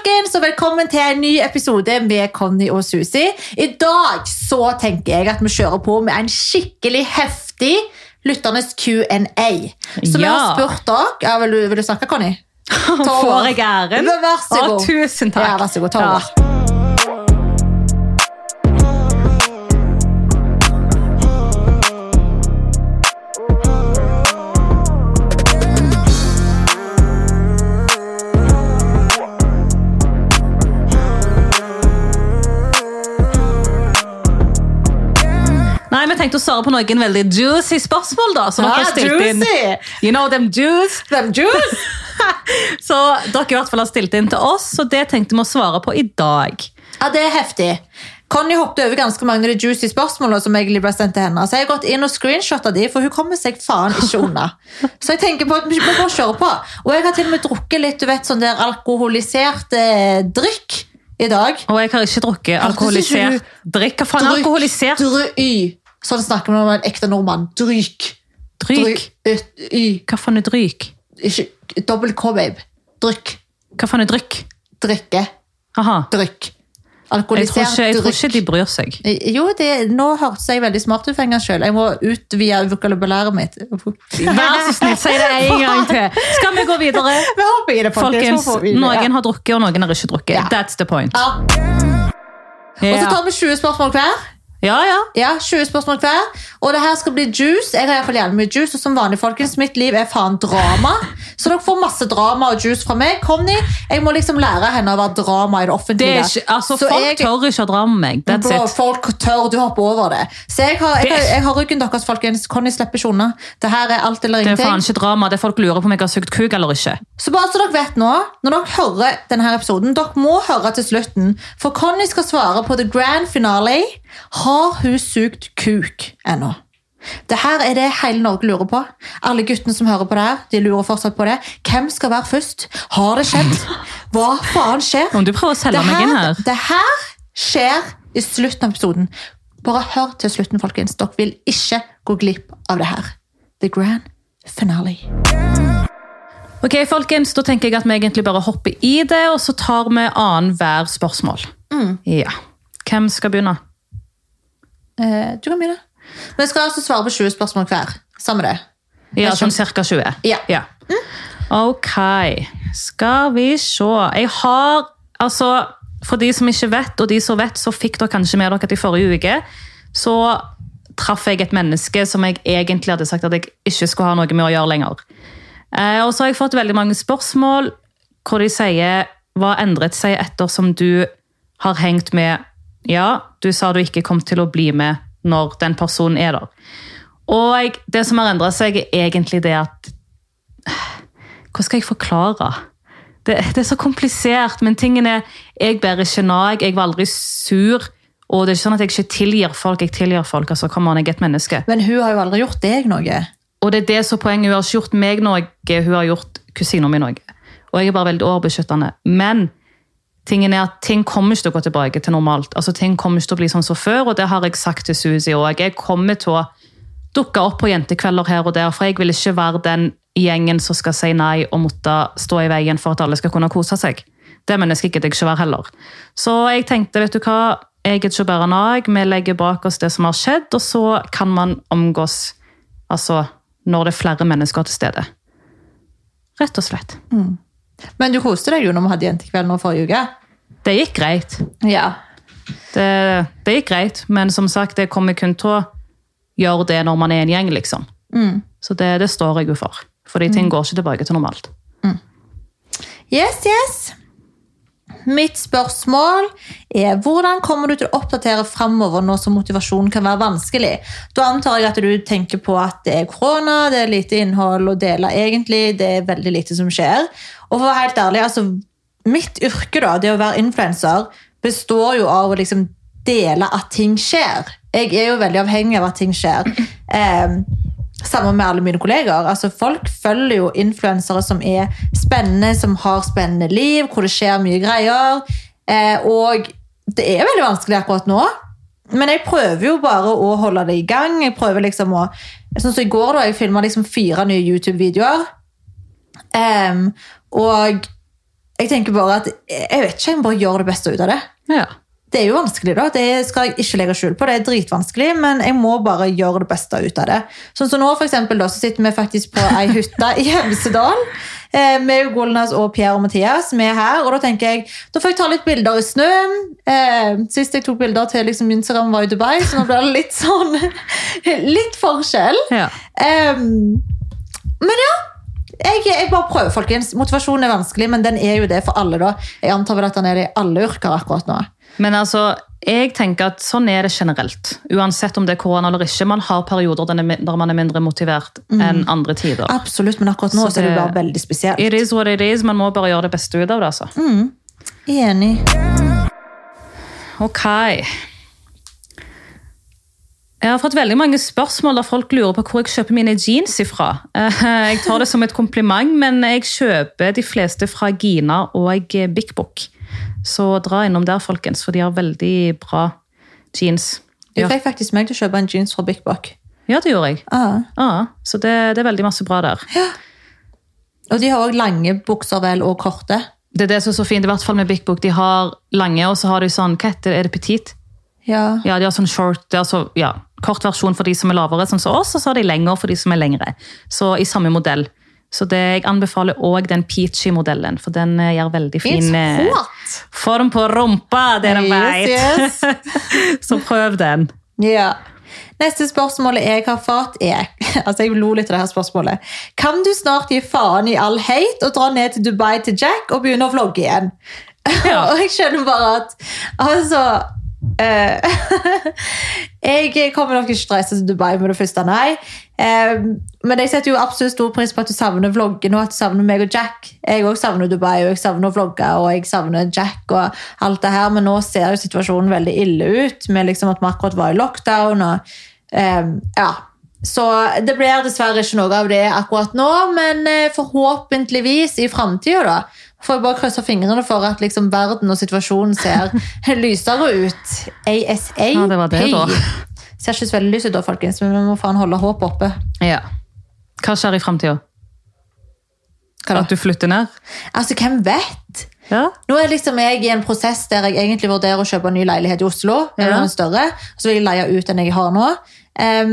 folkens, og velkommen til en ny episode med Conny og Susi. I dag så tenker jeg at vi kjører på med en skikkelig heftig lytternes Q&A. Så vi har spurt dere ja, vil, du, vil du snakke, Conny? Får jeg æren? Vær så god. Å, tusen takk. Ja, vær så god, ta Ja. Vi tenkte å svare på noen veldig juicy spørsmål. da som dere har stilt inn. You know them juice? Them juice? Så dere i hvert fall har stilt inn til oss, så det tenkte vi å svare på i dag. Ja, det er heftig. Conny hoppet over ganske mange av de juicy spørsmålene som egentlig ble sendt til henne. Så jeg har gått inn og screenshotta de, for hun kommer seg faen ikke unna. Så jeg tenker på at vi bare kjøre på. Og jeg har til og med drukket litt du vet, sånn der alkoholisert eh, drikk i dag. Og jeg har ikke drukket alkoholisert drikk. Hva faen er alkoholisert Dry. Sånn snakker vi om en ekte nordmann. Dryk. dryk? dryk. Hva faen er dryk? Ikke dobbel K, babe. Drykk. Hva faen er drykk? Drikke. Aha. Drykk. Jeg tror, Alkoholisert ikke, jeg tror ikke de bryr seg. Jo, det, nå hørtes jeg veldig smart ut for en gangs selv. Jeg må utvide vokabulæret mitt. Vær så snill, si det en gang til. Skal vi gå videre? Vi håper i det, Folkens, ja. noen har drukket, og noen har ikke drukket. Ja. That's the point. Ja. Og så tar vi 20 spørsmål hver. Ja. ja. Ja, 20 spørsmål hver. Og det her skal bli juice. Jeg har i hvert fall jævlig mye juice, og som vanlig, folkens, mitt liv er faen drama. Så dere får masse drama og juice fra meg. Conny, jeg må liksom lære henne å være drama i det Det offentlige. er ikke, altså, Så folk jeg- tør ikke å dra med meg. That's Bro, it. folk tør, du hopper over det. Så jeg har, jeg, jeg har ryggen deres, folkens. Conny slipper ikke unna. Det her er alt eller ingenting. Det er faen ikke drama. Det er folk lurer på om jeg har sugd kuk eller ikke. Så bare så dere vet nå, når dere hører denne episoden, dere må høre til slutten, for Conny skal svare på the grand finale. Har hun sugd kuk ennå? Det her er det hele Norge lurer på. Alle guttene som hører på det her, de lurer fortsatt på det. Hvem skal være først? Har det skjedd? Hva faen skjer? Om du prøver å selge meg inn her. det her skjer i slutten av episoden. Bare hør til slutten, folkens. Dere vil ikke gå glipp av det her. The grand finale. Ok, folkens, Da tenker jeg at vi egentlig bare hopper i det, og så tar vi annenhver spørsmål. Mm. Ja. Hvem skal begynne? Eh, du kan begynne. Vi skal altså svare på 20 spørsmål hver. Samme det. Ja, Jeg sånn ca. 20. Ja. Ok, skal vi se. Jeg har, altså, for de som ikke vet, og de som vet, så fikk dere kanskje med dere at i forrige uke, så traff jeg et menneske som jeg egentlig hadde sagt at jeg ikke skulle ha noe med å gjøre lenger. Eh, og så har jeg fått veldig mange spørsmål hvor de sier, hva endret seg etter som du har hengt med, ja, du sa du ikke kom til å bli med når den personen er der. Og det som har endret seg er egentlig det at hva skal jeg forklare? Det, det er så komplisert, men tingen er Jeg bærer ikke nag, jeg var aldri sur. Og det er ikke sånn at jeg ikke tilgir folk. Jeg tilgir folk, altså, come on, jeg er et menneske. Men hun har jo aldri gjort deg noe. Og det er det som er poenget. Hun har ikke gjort meg noe, hun har gjort kusina mi noe. Og jeg er bare veldig overbeskyttende. Men tingen er at ting kommer ikke til å gå tilbake til normalt. Altså, ting kommer ikke til å bli sånn som før, og det har jeg sagt til Suzy òg. Jeg kommer til å dukke opp på jentekvelder her og der, for jeg vil ikke være den gjengen som skal si nei og måtte stå i veien for at alle skal kunne kose seg. Det mennesket gidder jeg ikke være heller. Så jeg tenkte, vet du hva, jeg gidder ikke å bære nag, vi legger bak oss det som har skjedd, og så kan man omgås altså, når det er flere mennesker til stede. Rett og slett. Men du koste deg jo når vi hadde jentekveld nå forrige uke. Det gikk greit. Ja. Det, det gikk greit, men som sagt, det kommer kun til å gjøre det når man er en gjeng, liksom. Så det, det står jeg jo for. Fordi ting går ikke tilbake til normalt. Yes, yes. Mitt spørsmål er hvordan kommer du til å oppdatere framover nå som motivasjonen kan være vanskelig? Da antar jeg at du tenker på at det er korona, det er lite innhold å dele egentlig, det er veldig lite som skjer. Og for å være helt ærlig, altså, mitt yrke, da, det å være influenser, består jo av å liksom dele at ting skjer. Jeg er jo veldig avhengig av at ting skjer. Eh, Sammen med alle mine kolleger. Altså, folk følger jo influensere som er spennende, som har spennende liv, hvor det skjer mye greier. Eh, og det er veldig vanskelig akkurat nå. Men jeg prøver jo bare å holde det i gang. Jeg prøver liksom å Sånn som i går, da, jeg filma liksom fire nye YouTube-videoer. Em, og jeg tenker bare at jeg vet ikke, jeg må bare gjøre det beste ut av det. Ja. Det er jo vanskelig, da. Det skal jeg ikke legge skjul på. Det er dritvanskelig, men jeg må bare gjøre det beste ut av det. Sånn som nå, for eksempel, da, så sitter vi faktisk på ei hytte i Hemsedal. Eh, med Golnas og Pierre og Mathias. Vi er her, og da tenker jeg da får jeg ta litt bilder i snøen. Eh, sist jeg tok bilder til liksom, Instagram, var i Dubai, så nå blir det litt sånn Litt forskjell. ja. Eh, men ja. Jeg, jeg bare prøver, folkens. Motivasjon er vanskelig, men den er jo det for alle. da. Jeg antar vel at den er det i alle yrker akkurat nå. Men altså, jeg tenker at sånn er det generelt. Uansett om det er korona eller ikke. Man har perioder der man er- mindre motivert enn andre tider. Absolutt, men akkurat nå Så så er det det- bare veldig spesielt. It is what it is. Man må bare gjøre det beste ut av det. altså. Enig. Ok. Jeg har fått veldig mange spørsmål der folk lurer på hvor jeg kjøper mine jeans ifra. Eh, Jeg tar det som et kompliment, men jeg kjøper de fleste fra Gina og Big Book. Så dra innom der, folkens, for de har veldig bra jeans. Du fikk faktisk meg til å kjøpe en jeans fra Big Book. ja det gjorde jeg. Ah. Ah, så det, det er veldig masse bra der. Ja. Og de har òg lange bukser vel, og korte. Det er det som er så fint, i hvert fall med Big Book. De har lange, og så har de sånn, hva heter det, er det petit? Ja. Ja, de har sånn short, det er altså, ja, kort versjon for de som er lavere, sånn som oss, og så har de lengre for de som er lengre. Så i samme modell. Så det, jeg anbefaler også den peachy-modellen, for den eh, gjør veldig fin eh, form på rumpa, dere vet. Yes, så prøv den. Ja. Neste spørsmålet jeg har fått er altså jeg lo litt av det her spørsmålet. Kan du snart gi faen i all hate og dra ned til Dubai til Jack og begynne å vlogge igjen? Ja. og jeg skjønner bare at Altså Jeg kommer nok ikke til å reise til Dubai med det første, nei. Eh, men jeg setter jo absolutt stor pris på at du savner vloggen og at du savner meg og Jack. Jeg òg savner Dubai, og jeg savner å vlogge og jeg savner Jack og alt det her, men nå ser jo situasjonen veldig ille ut med liksom at vi akkurat var i lockdown. og eh, ja, så det blir dessverre ikke noe av det akkurat nå, men eh, forhåpentligvis i framtida, da. Får bare krysse fingrene for at liksom verden og situasjonen ser lysere ut. ASA. Ja, det var det da. Ser ikke så veldig lys ut da, folkens, men vi må faen holde håpet oppe. Ja. Hva skjer i fremtiden? At du flytter ned? Altså, hvem vet? Ja. Nå er liksom jeg i en prosess der jeg egentlig vurderer å kjøpe en ny leilighet i Oslo. eller Ja. noen større, og så vil jeg leie ut den jeg har nå. Um,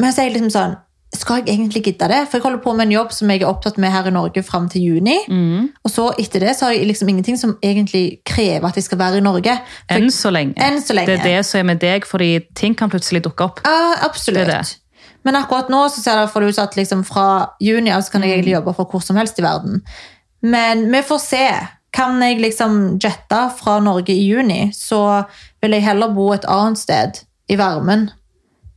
men så er jeg liksom sånn Skal jeg egentlig gidde det? For jeg holder på med en jobb som jeg er opptatt med her i Norge fram til juni. Mm. Og så etter det så har jeg liksom ingenting som egentlig krever at jeg skal være i Norge. For, Enn så lenge. Enn så lenge. Det er det som er med deg, fordi ting kan plutselig dukke opp. Ja, absolutt. Det det. Men akkurat nå så ser det ut at liksom fra juni av så kan jeg Mm. egentlig jobbe fra hvor som helst i verden. Men vi får se. Kan jeg liksom jette fra Norge i juni, så vil jeg heller bo et annet sted i varmen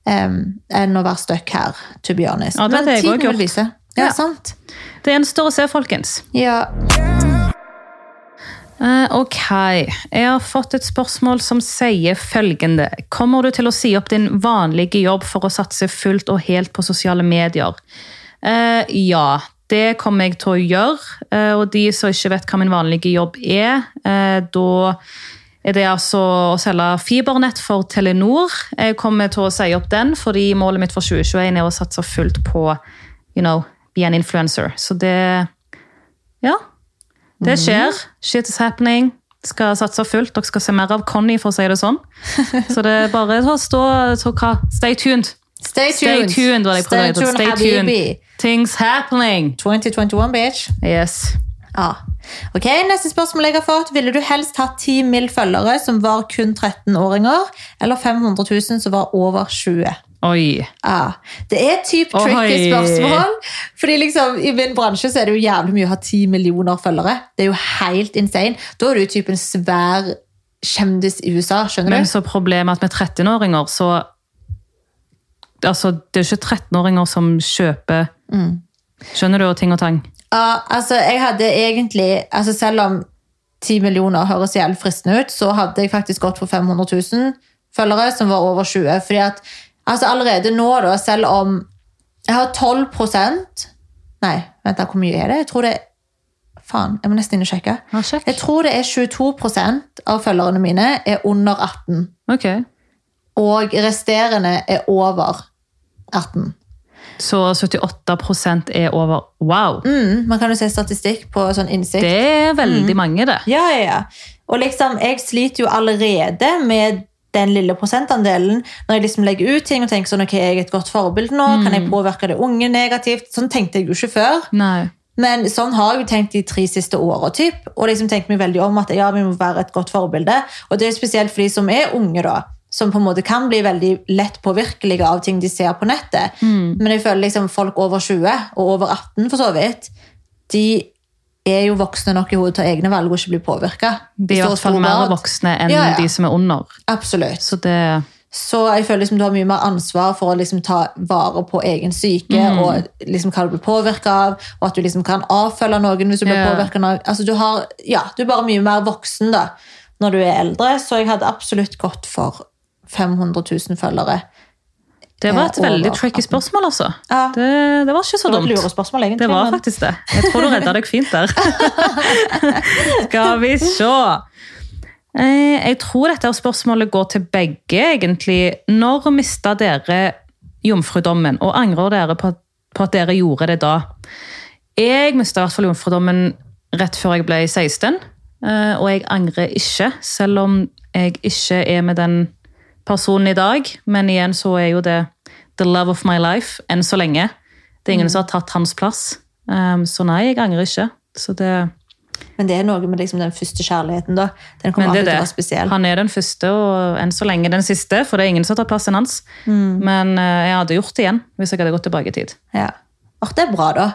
em, enn å være stuck her, to be honest. Ja, det Men tiden vil vise. Ja, Ja. sant. Det gjenstår å se, folkens. Ja. Eh, ok, jeg har fått et spørsmål som sier følgende. Kommer du til å si opp din vanlige jobb for å satse fullt og helt på sosiale medier? Uh, ja, det kommer jeg til å gjøre. Uh, og de som ikke vet hva min vanlige jobb er, eh, da er det altså å selge fibernett for Telenor. Jeg kommer til å si opp den, fordi målet mitt for 2021 er å satse fullt på you know, be an influencer. Så det Ja. Det skjer. Shit is happening. Skal satse fullt. Dere skal se mer av Conny, for å si det sånn. Så det er bare å stå så hva? Stay tuned. Stay Stay tuned. tuned, det prøvde å Stay tuned, Stay tuned. Things happening. 2021, bitch. Yes. Ja. Ok, Neste spørsmål jeg har fått. Ville du helst hatt 10 mill. følgere som var kun 13-åringer, eller 500 000 som var over 20? Oi. Ja. Det er typ tricky Oi. spørsmål. Fordi liksom, I min bransje så er det jo jævlig mye å ha 10 millioner følgere. Det er jo helt insane. Da er du typ en svær kjendis i USA. skjønner Men du? så problemet er at med 13-åringer, så Altså, det er ikke 13-åringer som kjøper Skjønner du, ting og tang? Ja, altså, jeg hadde egentlig altså Selv om 10 millioner høres jævlig fristende ut, så hadde jeg faktisk gått for 500 000 følgere som var over 20. Fordi at altså allerede nå, da, selv om jeg har 12 Nei, vent da, hvor mye er det? Jeg tror det Faen, jeg må nesten inn og sjekke. Ja, sjekk. Jeg tror det er 22% av følgerne mine er under 18. Okay. Og resterende er over 18. Så 78% er over wow. Mm, man kan jo se statistikk på sånn innsikt. Det er veldig mange, det. Ja, ja, ja. Og liksom, jeg sliter jo allerede med den lille prosentandelen når jeg liksom legger ut ting og tenker sånn, ok, jeg er et godt forbilde nå, kan jeg påvirke det unge negativt? Sånn tenkte jeg jo ikke før. Nei. Men sånn har jeg jo tenkt de tre siste åra. Typ, og liksom tenkt meg veldig om at ja, vi må være et godt forbilde. Og det er spesielt for de som er unge, da. Som på en måte kan bli veldig lett påvirkelige av ting de ser på nettet. Men jeg føler liksom folk over 20, og over 18 for så vidt, de er jo voksne nok i hodet til å ta egne valg og ikke bli påvirka. De er i hvert fall mer voksne enn Ja, ja. de som er under. Absolutt. Så det Så jeg føler liksom du har mye mer ansvar for å liksom ta vare på egen syke og liksom hva du blir påvirka av, og at du liksom kan avfølge noen hvis du blir Ja. påvirket av altså du, har, ja, du er bare mye mer voksen da, når du er eldre, så jeg hadde absolutt gått for 500 000 følgere. Det var et Eh, veldig tricky spørsmål, altså. Ja. Det, det var ikke så dumt. Det var et lurespørsmål, egentlig. Det var men- faktisk det. Jeg tror du redda deg fint der. Skal vi se. Eh, Jeg tror dette spørsmålet går til begge, egentlig. Når mista dere jomfrudommen, og angrer dere på, på at dere gjorde det da? Jeg mista i hvert fall jomfrudommen rett før jeg ble 16, eh, og jeg angrer ikke, selv om jeg ikke er med den personen i dag. Men igjen så er jo det the love of my life enn så lenge. Det er ingen som har tatt hans plass. Um, så nei, jeg angrer ikke. Så det, Men det er noe med liksom den første kjærligheten, da. Den kommer det alltid til å være spesiell. Han er den første, og enn så lenge den siste, for det er ingen som har tatt plassen hans. Men uh, jeg hadde gjort det igjen hvis jeg hadde gått tilbake i tid. Ja. Åh, det er bra, da.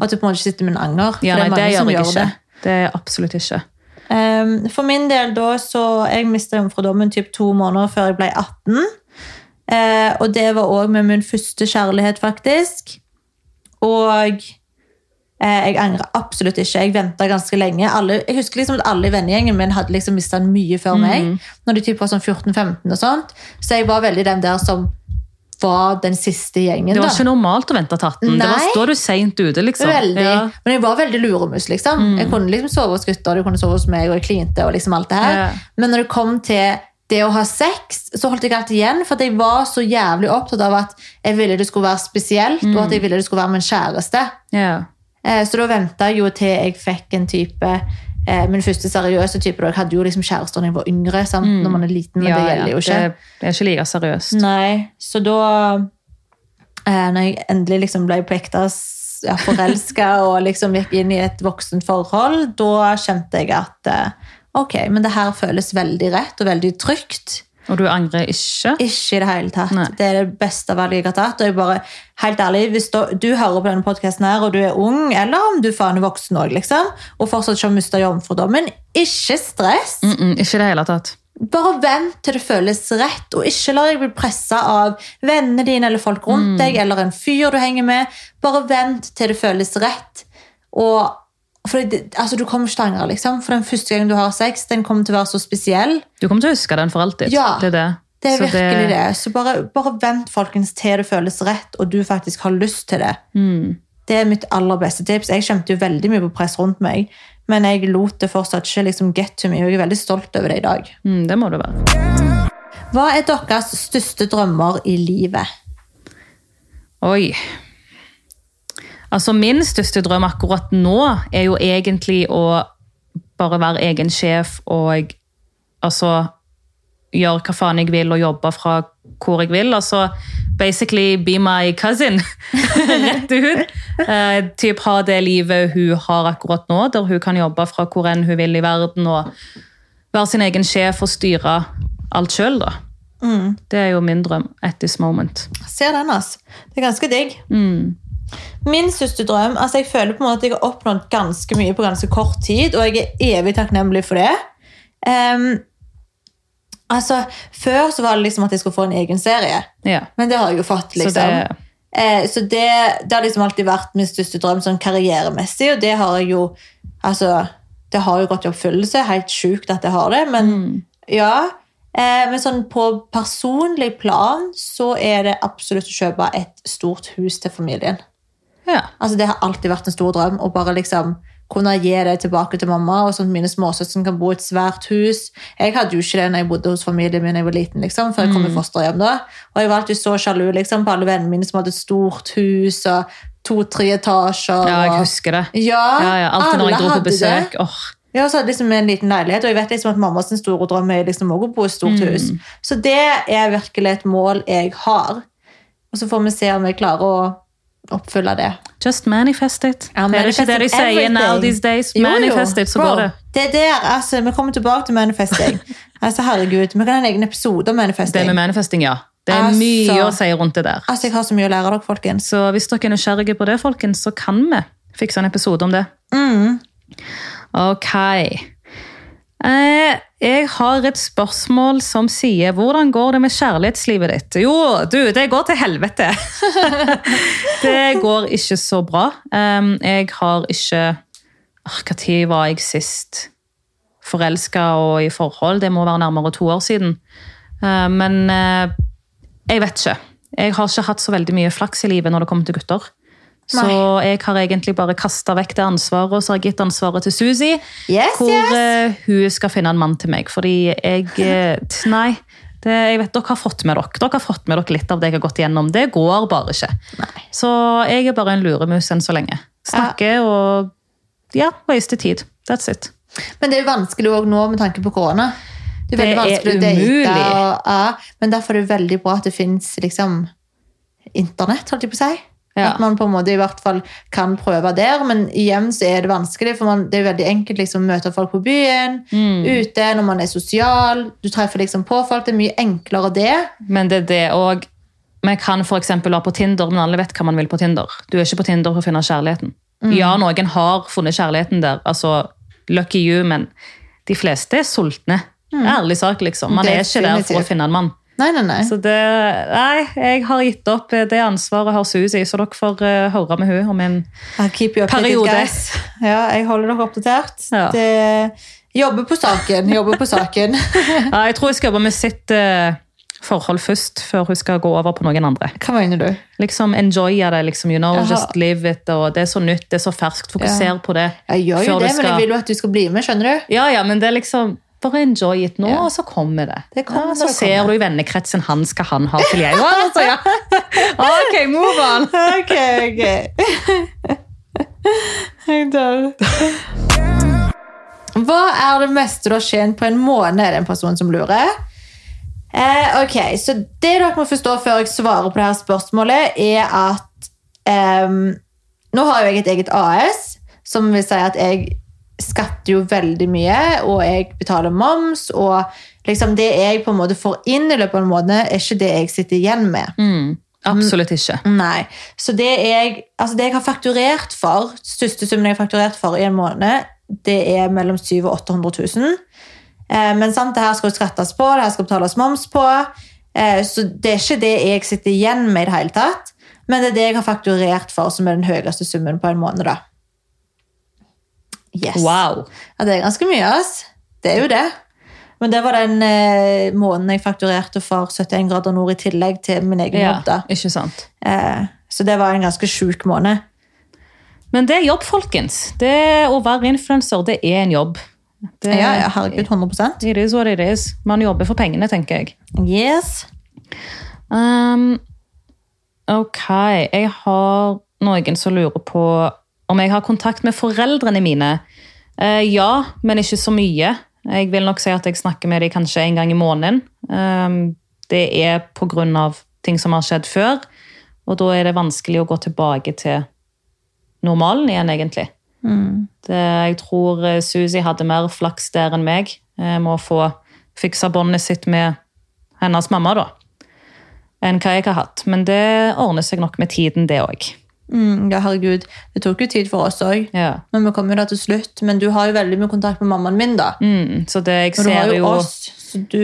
At du på en måte ikke sitter med en anger. Ja, det nei, det som gjør jeg ikke. det. Det er absolutt ikke. Um, for min del da, så Jeg mista jomfrudommen typ to måneder før jeg ble 18. Eh, og det var òg med min første kjærlighet, faktisk. Og eh, jeg angrer absolutt ikke. Jeg venta ganske lenge. Alle, jeg husker liksom at alle i vennegjengen min hadde liksom mista den mye før meg. Når de typ var sånn 14-15 og sånt. Så jeg var veldig den der som var den siste gjengen. Det var da. ikke normalt å vente til 18. Det var, Nei. da er du seint ute, liksom. Veldig. Ja. Men jeg var veldig luremus, liksom. Jeg kunne liksom sove hos gutter, du kunne sove hos meg, og jeg klinte og liksom alt det her. Ja. Men når det kom til det å ha sex, så holdt jeg alltid igjen, for jeg var så jævlig opptatt av at jeg ville det skulle være spesielt, og at jeg ville det skulle være min kjæreste. Ja. Eh, Så da venta jeg jo til jeg fikk en type eh, Min første seriøse type. da. Jeg hadde jo liksom kjærester da jeg var yngre, sant? når man er liten, men Ja, det gjelder jo ikke. Det, er ikke like seriøst. Nei, så da eh, Når jeg endelig liksom ble på ekte ja, forelska og liksom gikk inn i et voksent forhold, da kjente jeg at eh, ok, men det her føles veldig rett og veldig trygt. Og du angrer ikke? Ikke i det hele tatt. Nei. Det er det beste valget jeg har tatt. Og jeg bare, helt ærlig, Hvis du, du hører på denne podkasten her, og du er ung, eller om du faen er voksen òg, liksom, og fortsatt ikke har mista jomfrudommen, ikke stress. Mm -mm, ikke i det hele tatt. Bare vent til det føles rett, og ikke la deg bli pressa av vennene dine eller folk rundt deg, eller en fyr du henger med. Bare vent til det føles rett. Og for det, altså, Du kommer ikke til å angre, liksom. For den første gangen du har sex, den kommer til å være så spesiell. Du kommer til å huske den for alltid. Ja, det er det. Det er virkelig det. Så bare, bare vent folkens, til det føles rett, og du faktisk har lyst til det. Det er mitt aller beste tips. Jeg kjente jo veldig mye på press rundt meg, men jeg lot det fortsatt ikke liksom get to me, og jeg er veldig stolt over det i dag. Mm, det må det være. Hva er deres største drømmer i livet? Oi. Altså, min største drøm akkurat nå er jo egentlig å bare være egen sjef og altså gjøre hva faen jeg vil og jobbe fra hvor jeg vil. Altså basically be my cousin. Rett ut. Uh, typ ha det livet hun har akkurat nå, der hun kan jobbe fra hvor enn hun vil i verden og være sin egen sjef og styre alt sjøl, da. Det er jo min drøm at this moment. Ser den, altså. Det er ganske digg. Min største drøm altså Jeg føler på en måte at jeg har oppnådd ganske mye på ganske kort tid, og jeg er evig takknemlig for det. Um, altså, Før så var det liksom at jeg skulle få en egen serie, Ja. men det har jeg jo fått. Så liksom. det, Eh, så det, det har liksom alltid vært min største drøm sånn karrieremessig, og det har jeg jo altså, Det har jo gått i oppfyllelse. Helt sjukt at jeg har det, men ja. Eh, men sånn på personlig plan så er det absolutt å kjøpe et stort hus til familien. Ja. Altså Det har alltid vært en stor drøm å bare liksom kunne gi det tilbake til mamma, og sånn at mine småsøsken kan bo i et svært hus. Jeg hadde jo ikke det når jeg bodde hos familien min da jeg var liten, liksom, før jeg kom i fosterhjem. da. Og jeg var alltid så sjalu liksom, på alle vennene mine som hadde et stort hus og to-tre etasjer. Ja, jeg husker det. Ja, Ja, ja, Alltid når jeg dro på besøk. Åh, Ja, så liksom en liten leilighet, og jeg vet liksom at mammas store drøm er liksom også å bo i et stort Mm. hus. Så det er virkelig et mål jeg har. Og så får vi se om jeg klarer å oppfylle det. Just manifest it. Ja, det er ikke det de sier now these days. Jo, jo. Manifest it, så Bro, går det. Det er der, altså, Vi kommer tilbake til manifesting. altså, herregud, Vi kan ha en egen episode om manifesting. Det med manifesting, ja. Det er Altså- mye å si rundt det der. Altså, Jeg har så mye å lære dere, folkens. Så hvis dere er nysgjerrige på det, folkens, så kan vi fikse en episode om det. Mm. Ok. Eh, jeg har et spørsmål som sier Hvordan går det med kjærlighetslivet ditt? Jo, du, det går til helvete. det går ikke så bra. Jeg har ikke Når var jeg sist forelska og i forhold? Det må være nærmere to år siden. Eh, men eh, jeg vet ikke. Jeg har ikke hatt så veldig mye flaks i livet når det kommer til gutter. Så jeg har egentlig bare kasta vekk det ansvaret og så har jeg gitt ansvaret til Suzy. Yes, hvor yes. eh, hun skal finne en mann til meg. Fordi jeg eh, Nei. Det, jeg vet Dere har fått med dere Dere har fått med dere litt av det jeg har gått igjennom. Det går bare ikke. Så jeg er bare en luremus enn så lenge. Snakker og ja, waste tid. That's it. Men det er jo vanskelig også nå med tanke på korona. Det er Det er date. umulig. Og, ja, men derfor er det veldig bra at det fins liksom, internett, holdt jeg på å si. Ja. At man på en måte i hvert fall kan prøve der, men igjen så er det vanskelig, for man, det er veldig enkelt liksom, å møte folk på byen, Mm. ute, når man er sosial, du treffer liksom på folk, det er mye enklere det. Men det er det òg. Vi kan eksempel være på Tinder, men alle vet hva man vil på Tinder. Du er ikke på Tinder for å finne kjærligheten. Mm. Ja, noen har funnet kjærligheten der. altså Lucky you, men de fleste er sultne. Ærlig sak, liksom. Man er ikke der for å Mm. Finne en mann. Nei, nei, nei. Så det, nei, jeg har gitt opp det ansvaret har Susi, så dere får uh, høre med hun om en Periode. Ja, jeg holder dere oppdatert. Ja. Det, jobber på saken, jobber på saken. ja, Jeg tror jeg skal jobbe med sitt uh, forhold først, før hun skal gå over på noen andre. Hva mener du? Liksom Enjoye det, liksom, you know, Jaha. just live it. og Det er så nytt, det er så ferskt. Fokuser på det. Jeg gjør jo det, men jeg vil jo at du skal bli med, skjønner du? Ja, ja, men det er liksom bare enjoy it nå, Ja. og så kommer det. Det kommer, ja, så ser kommer. du i vennekretsen han skal han ha til jeg. òg. altså, ja. Ok, move on. Ok, ok. Jeg dør. Hva er det meste du har tjent på en måned, er det en person som lurer? Eh, ok, så det dere må forstå før jeg svarer på det her spørsmålet, er at eh, nå har jo jeg et eget AS, som vil si at jeg skatter jo veldig mye, og jeg betaler moms, og liksom det jeg på en måte får inn i løpet av en måned, er ikke det jeg sitter igjen med. Mm, absolutt ikke. Nei. Så det jeg, altså det jeg har fakturert for, største summen jeg har fakturert for i en måned, det er mellom 700 og 800 000. Eh, men sant, det her skal jo skattes på, det her skal betales moms på. Eh, så det er ikke det jeg sitter igjen med i det hele tatt. Men det er det jeg har fakturert for, som er den høyeste summen på en måned. da. Yes. Wow. Ja, det er ganske mye, ass. Det er jo det. Men det var den eh, måneden jeg fakturerte for 71 grader nord i tillegg til min egen Ja, jobb. ikke sant. Eh, så det var en ganske sjuk måned. Men det er jobb, folkens. Det Å være influenser, det er en jobb. Det, Ja, ja, herregud, 100% It is what it is. Man jobber for pengene, tenker jeg. Yes. Um, ok, jeg har noen som lurer på om jeg har kontakt med foreldrene mine. Eh, ja, men ikke så mye. Jeg vil nok si at jeg snakker med dem kanskje en gang i måneden. Um, det er av ting som har skjedd før, og da er det vanskelig å gå tilbake til normalen igjen, egentlig. Det, jeg tror eh, Suzy hadde mer flaks der enn meg eh, med å få fiksa båndet sitt med hennes mamma, da enn hva jeg har hatt. Men det ordner seg nok med tiden, det òg. Mm, ja, herregud. Det tok jo tid for oss òg. Ja. Men vi kom jo da til slutt. Men du har jo veldig mye kontakt med mammaen min, da. Mm, så det jeg Og du har jo, jo oss. Så du,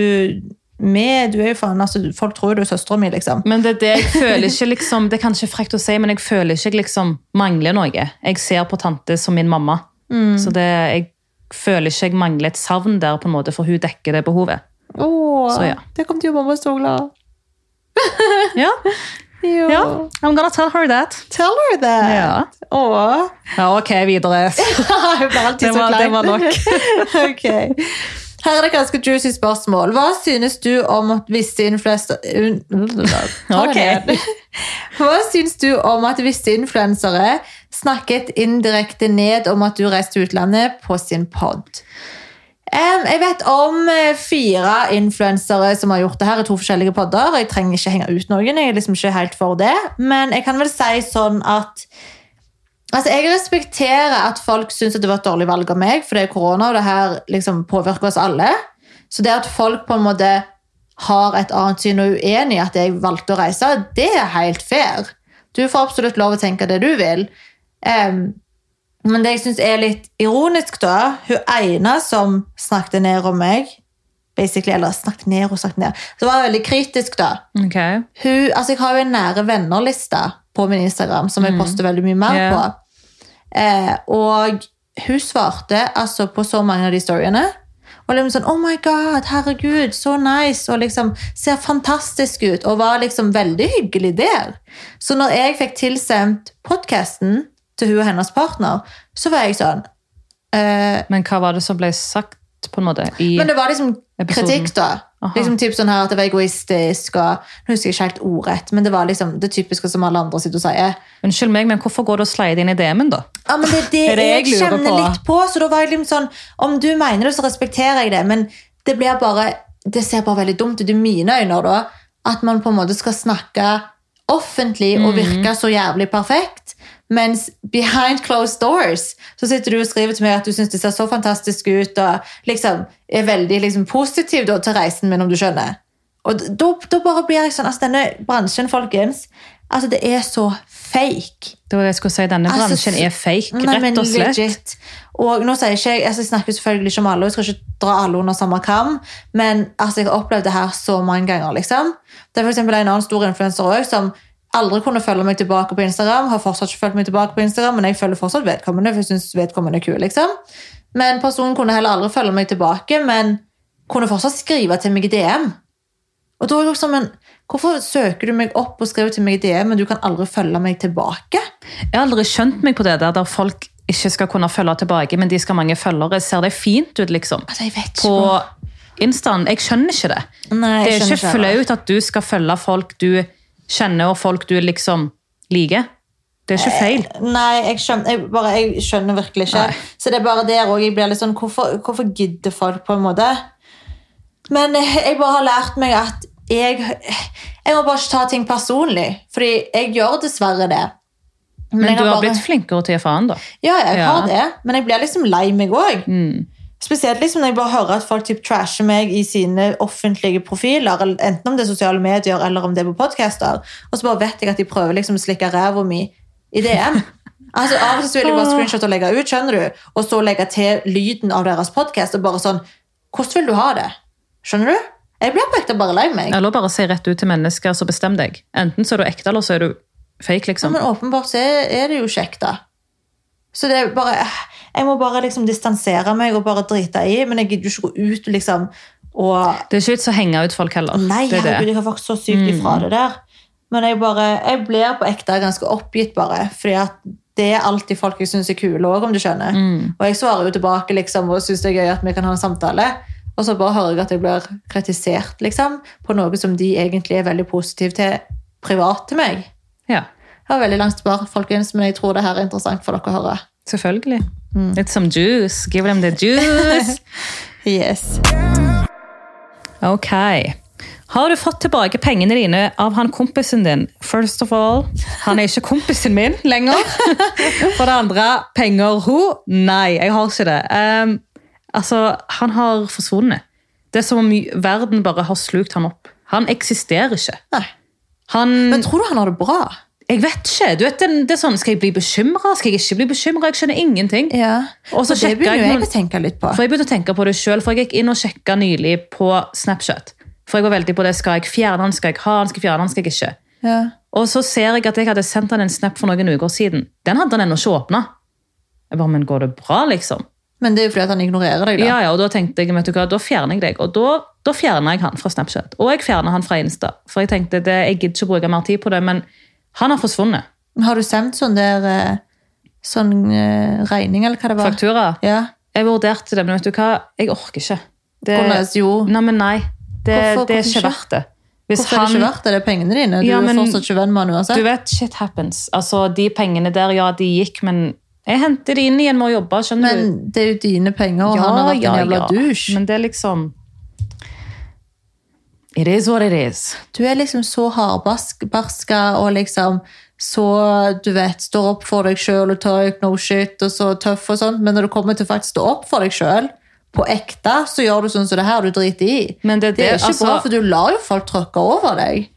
med, du er jo faen, altså, Folk tror jo du er søstera mi, liksom. Men det er det jeg føler ikke liksom Det er kanskje frekt å si, men jeg føler ikke jeg liksom mangler noe. Jeg ser på tante som min mamma. Så det, jeg føler ikke jeg mangler et savn der, på en måte, for hun dekker det behovet. Åh, Så ja. Det kom til å mamma så glad. Ja, Jo. Ja, I'm gonna tell her that. Tell her that. Ja. Åh. Ja, ok, videre. Det var, det var nok. okay. Her er det ganske juicy spørsmål. Hva synes du om at visse influensere. Hva synes du om at visse influensere snakket indirekte ned om at du reiste til utlandet på sin podd? Jeg vet om eh, fire influensere som har gjort det her i to forskjellige podder. Jeg trenger ikke henge ut noen, jeg er liksom ikke helt for det. Men jeg kan vel si sånn at Altså, Jeg respekterer at folk syns det var et dårlig valg av meg, for det er korona, og det her liksom påvirker oss alle. Så det at folk på en måte har et annet syn og er uenig i at jeg valgte å reise, det er helt fair. Du får absolutt lov å tenke det du vil. Em, men det jeg syns er litt ironisk, da Hun ene som snakket ned om meg basically, Eller snakket ned og snakket ned. Så var hun veldig kritisk, da Okay. hun, altså jeg har jo en nære venner-liste på min Instagram som jeg poster veldig mye mer yeah. på. Eh, og hun svarte altså på så mange av de storyene. Og liksom sånn, oh my god, herregud, så nice, og liksom ser fantastisk ut, og var liksom veldig hyggelig der. Så når jeg fikk tilsendt podcasten til hun og hennes partner, så var jeg sånn, eh, Men hva var det som ble sagt, på en måte? Men det var liksom Episoden. kritikk, da. Aha. Liksom typ sånn her At det var egoistisk. og Nå husker jeg ikke helt ordrett, men det var liksom det typiske som alle andre sitter og sier. Unnskyld meg, men hvorfor går du og slider inn i DM-en, da? Ja, men Det er det, Er det jeg, jeg kjenner på? litt på. Så da var jeg liksom sånn Om du mener det, så respekterer jeg det, men det blir bare Det ser bare veldig dumt ut i mine øyne, da. At man på en måte skal snakke offentlig og Mhm. virke så jævlig perfekt. Mens behind closed doors så sitter du og skriver til meg at du syns det ser så fantastisk ut, og liksom er veldig liksom, positiv da, til reisen min, om du skjønner. Og da, da bare blir jeg sånn altså Denne bransjen, folkens, altså det er så fake. Det var det jeg skulle si, Denne Altså, bransjen er fake, Nei, rett og slett. legit. Og nå sier ikke jeg, altså jeg snakker selvfølgelig ikke om alle, og jeg skal ikke dra alle under samme kam, men altså jeg har opplevd det her så mange ganger. liksom. Det er for en annen stor influenser også, som aldri kunne følge meg tilbake på Instagram, har fortsatt ikke følt meg tilbake på Instagram, men jeg følger fortsatt vedkommende, for jeg synes vedkommende er kul. liksom. Men personen kunne heller aldri følge meg tilbake, men kunne fortsatt skrive til meg i DM. Og da er jeg men Hvorfor søker du meg opp og skriver til meg i DM, men du kan aldri følge meg tilbake? Jeg har aldri skjønt meg på det der, der folk ikke skal kunne følge tilbake, men de skal ha mange følgere. Ser det fint ut, liksom? Altså, jeg vet ikke. På Instaen. Jeg skjønner ikke det. Nei, Det jeg er skjønner ikke flaut at du skal følge folk du kjenner, og folk du liksom liker. Det er ikke feil. Nei, jeg skjønner, jeg, bare, jeg skjønner virkelig ikke. Nei. Så det er bare der òg jeg blir litt sånn Hvorfor, hvorfor gidder folk, på en måte? Men eh, jeg bare har lært meg at jeg, jeg må bare ikke ta ting personlig. Fordi jeg gjør dessverre det. Men men du har bare- blitt flinkere til å da. Ja, jeg Ja. har det. Men jeg blir liksom lei meg òg. Mm. Spesielt liksom når jeg bare hører at folk typ trasher meg i sine offentlige profiler, enten om det er sosiale medier eller om det er på podcaster, og så bare vet jeg at de prøver liksom å slikke ræva mi i DM. Altså Av og til så vil jeg bare screenshot og legge ut, skjønner du, og så legge til lyden av deres podcast og bare sånn Hvordan vil du ha det? Skjønner du? Jeg blir på ekte bare lei meg. Eller bare si rett ut til mennesker, så bestem deg. Enten så er du ekte, eller så er du fake, liksom. Ja, men åpenbart så er, er det jo ikke ekte. Så det er bare Jeg må bare liksom distansere meg og bare drite i, men jeg gidder ikke gå ut liksom og Det er ikke vits å henge ut folk heller. Nei, det er herregud, jeg har faktisk så sykt ifra det der. Men jeg, bare, jeg blir på ekte ganske oppgitt, bare. Fordi at det er alltid folk jeg syns er kule òg, om du skjønner. Mm. Og jeg svarer jo tilbake liksom, og syns det er gøy at vi kan ha en samtale. Og så bare hører jeg at jeg blir kritisert liksom, på noe som de egentlig er veldig positive til privat til meg. Ja, Jeg har veldig langt svar, folkens, men jeg tror det her er interessant for dere å høre. Selvfølgelig. Mm. Litt som juice. Give them the juice. Yes. Ok. Har du fått tilbake pengene dine av han kompisen din? First of all, han er ikke kompisen min lenger. For det andre, penger ho? Nei, jeg har ikke det. Um, altså, han har forsvunnet. Det er som om verden bare har slukt han opp. Han eksisterer ikke. Han, Men tror du han har det bra? Jeg vet ikke. Du vet, det er sånn, Skal jeg bli bekymra? Skal jeg ikke bli bekymra? Jeg skjønner ingenting. Ja. Og så det begynner jeg noen, jeg å tenke litt på. For jeg begynte å tenke på det selv, for jeg gikk inn og sjekka nylig på Snapchat. For jeg var veldig på det, skal jeg fjerne han, skal jeg ha han, skal jeg fjerne han, skal jeg ikke. Ja. Og så ser jeg at jeg hadde sendt han en snap for noen uker siden. Den hadde han ennå ikke åpna. Jeg bare, men går det bra, liksom? Men det er jo fordi han ignorerer deg, da. Ja, ja, og da tenkte jeg, vet du hva, da fjerner jeg deg. Og da, da fjerner jeg han fra Snapchat. Og jeg fjerner han fra Insta. For jeg tenkte, det, jeg gidder ikke bruke mer tid på det, men han har forsvunnet. Har du sendt sånn der eh, sånn eh, regning, eller hva det var? Faktura. Ja. Jeg vurderte det, men vet du hva, jeg orker ikke. Det? Jo. Nei, men nei. Det, Hvorfor- det er ikke verdt det. Hvis Hvorfor er det ikke verdt det? Det er pengene dine. Du Ja, er men- fortsatt ikke venn med han uansett. Du vet, shit happens. Altså, de pengene der, ja, de gikk, men jeg henter de inn igjen med å jobbe, skjønner du? Men det er jo dine penger, og han har vært en jævla douche. Men det er liksom It is what it is. Du er liksom så hardbarska og liksom så du vet, står opp for deg sjøl og tar no shit og så tøff og sånt, men når du kommer til faktisk stå opp for deg sjøl, på ekte, så gjør du sånn som det her du driter i. Men det, Det er ikke altså, bra, for du lar jo folk tråkke over deg.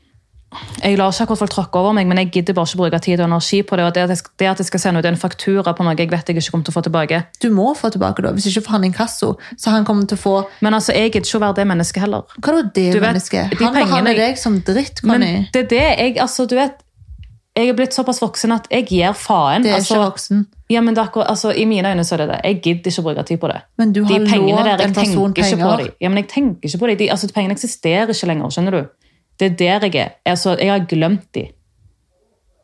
Jeg lar ikke akkurat folk tråkke over meg, men jeg gidder bare ikke bruke tid og energi på det. og Det at jeg, det at jeg skal sende ut en faktura på noe jeg vet jeg ikke kommer til å få tilbake. Du må få tilbake da, hvis ikke får han inkasso, så han kommer til å få Men altså, jeg gidder ikke å være det mennesket heller. Hva er det Du vet, de Han behandler deg som dritt, Men det er det jeg altså, du vet, jeg er blitt såpass voksen at jeg gir faen. Det er altså, ikke voksen. Ja, men det akkurat, altså, I mine øyne så er det det. Jeg gidder ikke å bruke tid på det. Men du har de lovt der, en person penger. Ja, men jeg tenker ikke på dem. De, altså, pengene eksisterer ikke lenger, skjønner du? Det er der jeg er. Altså, jeg har glemt de.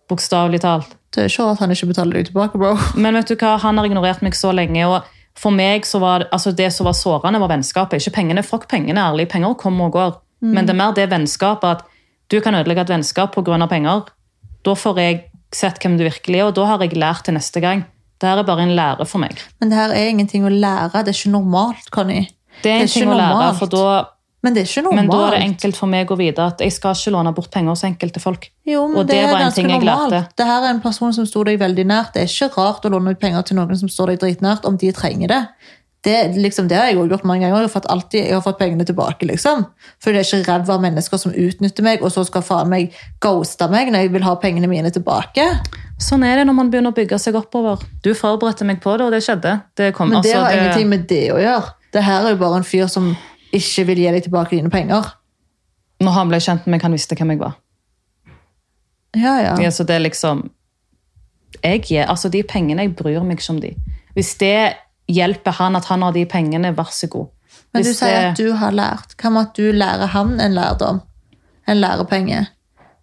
Bokstavelig talt. Det er ikke rart han ikke betaler deg tilbake, bro. Men vet du hva, han har ignorert meg så lenge, og for meg så var det, altså det som var sårende, var vennskapet. Ikke pengene. Fuck pengene, ærlig. Penger kommer og går. Men det er mer det vennskapet at du kan ødelegge et vennskap pga. penger. Da får jeg sett hvem du virkelig er, og da har jeg lært til neste gang. Dette er bare en lære for meg. Men det her er ingenting å lære. Det er ikke normalt, Connie. Det er Det er ikke å lære, normalt. for da, Men det er ikke normalt. men da er det enkelt for meg å vite at jeg skal ikke låne bort penger hos enkelte folk. Jo, men og det, det er var en ganske ting jeg normalt. lærte. Det her er en person som sto deg veldig nært. Det er ikke rart å låne ut penger til noen som står deg dritnært, om de trenger det. Det, liksom, det har jeg gjort mange ganger. Jeg har fått, alltid, jeg har fått pengene tilbake, liksom. For det er ikke ræva mennesker som utnytter meg, og så skal faen meg ghoste meg når jeg vil ha pengene mine tilbake. Sånn er det når man begynner å bygge seg oppover. Du forberedte meg på det, og det skjedde. Det kom, Men det altså, har det- ingenting med det å gjøre. Det her er jo bare en fyr som ikke vil gi deg tilbake dine penger. Når han ble kjent med meg, han visste hvem jeg var. Ja, ja. Ja, så det er liksom jeg gir, altså De pengene, jeg bryr meg ikke om de. Hvis det hjelper han at han har de pengene, vær så god. Men du Hvis sier det- at du har lært. Hva med at du lærer han en lærdom? En lærepenge?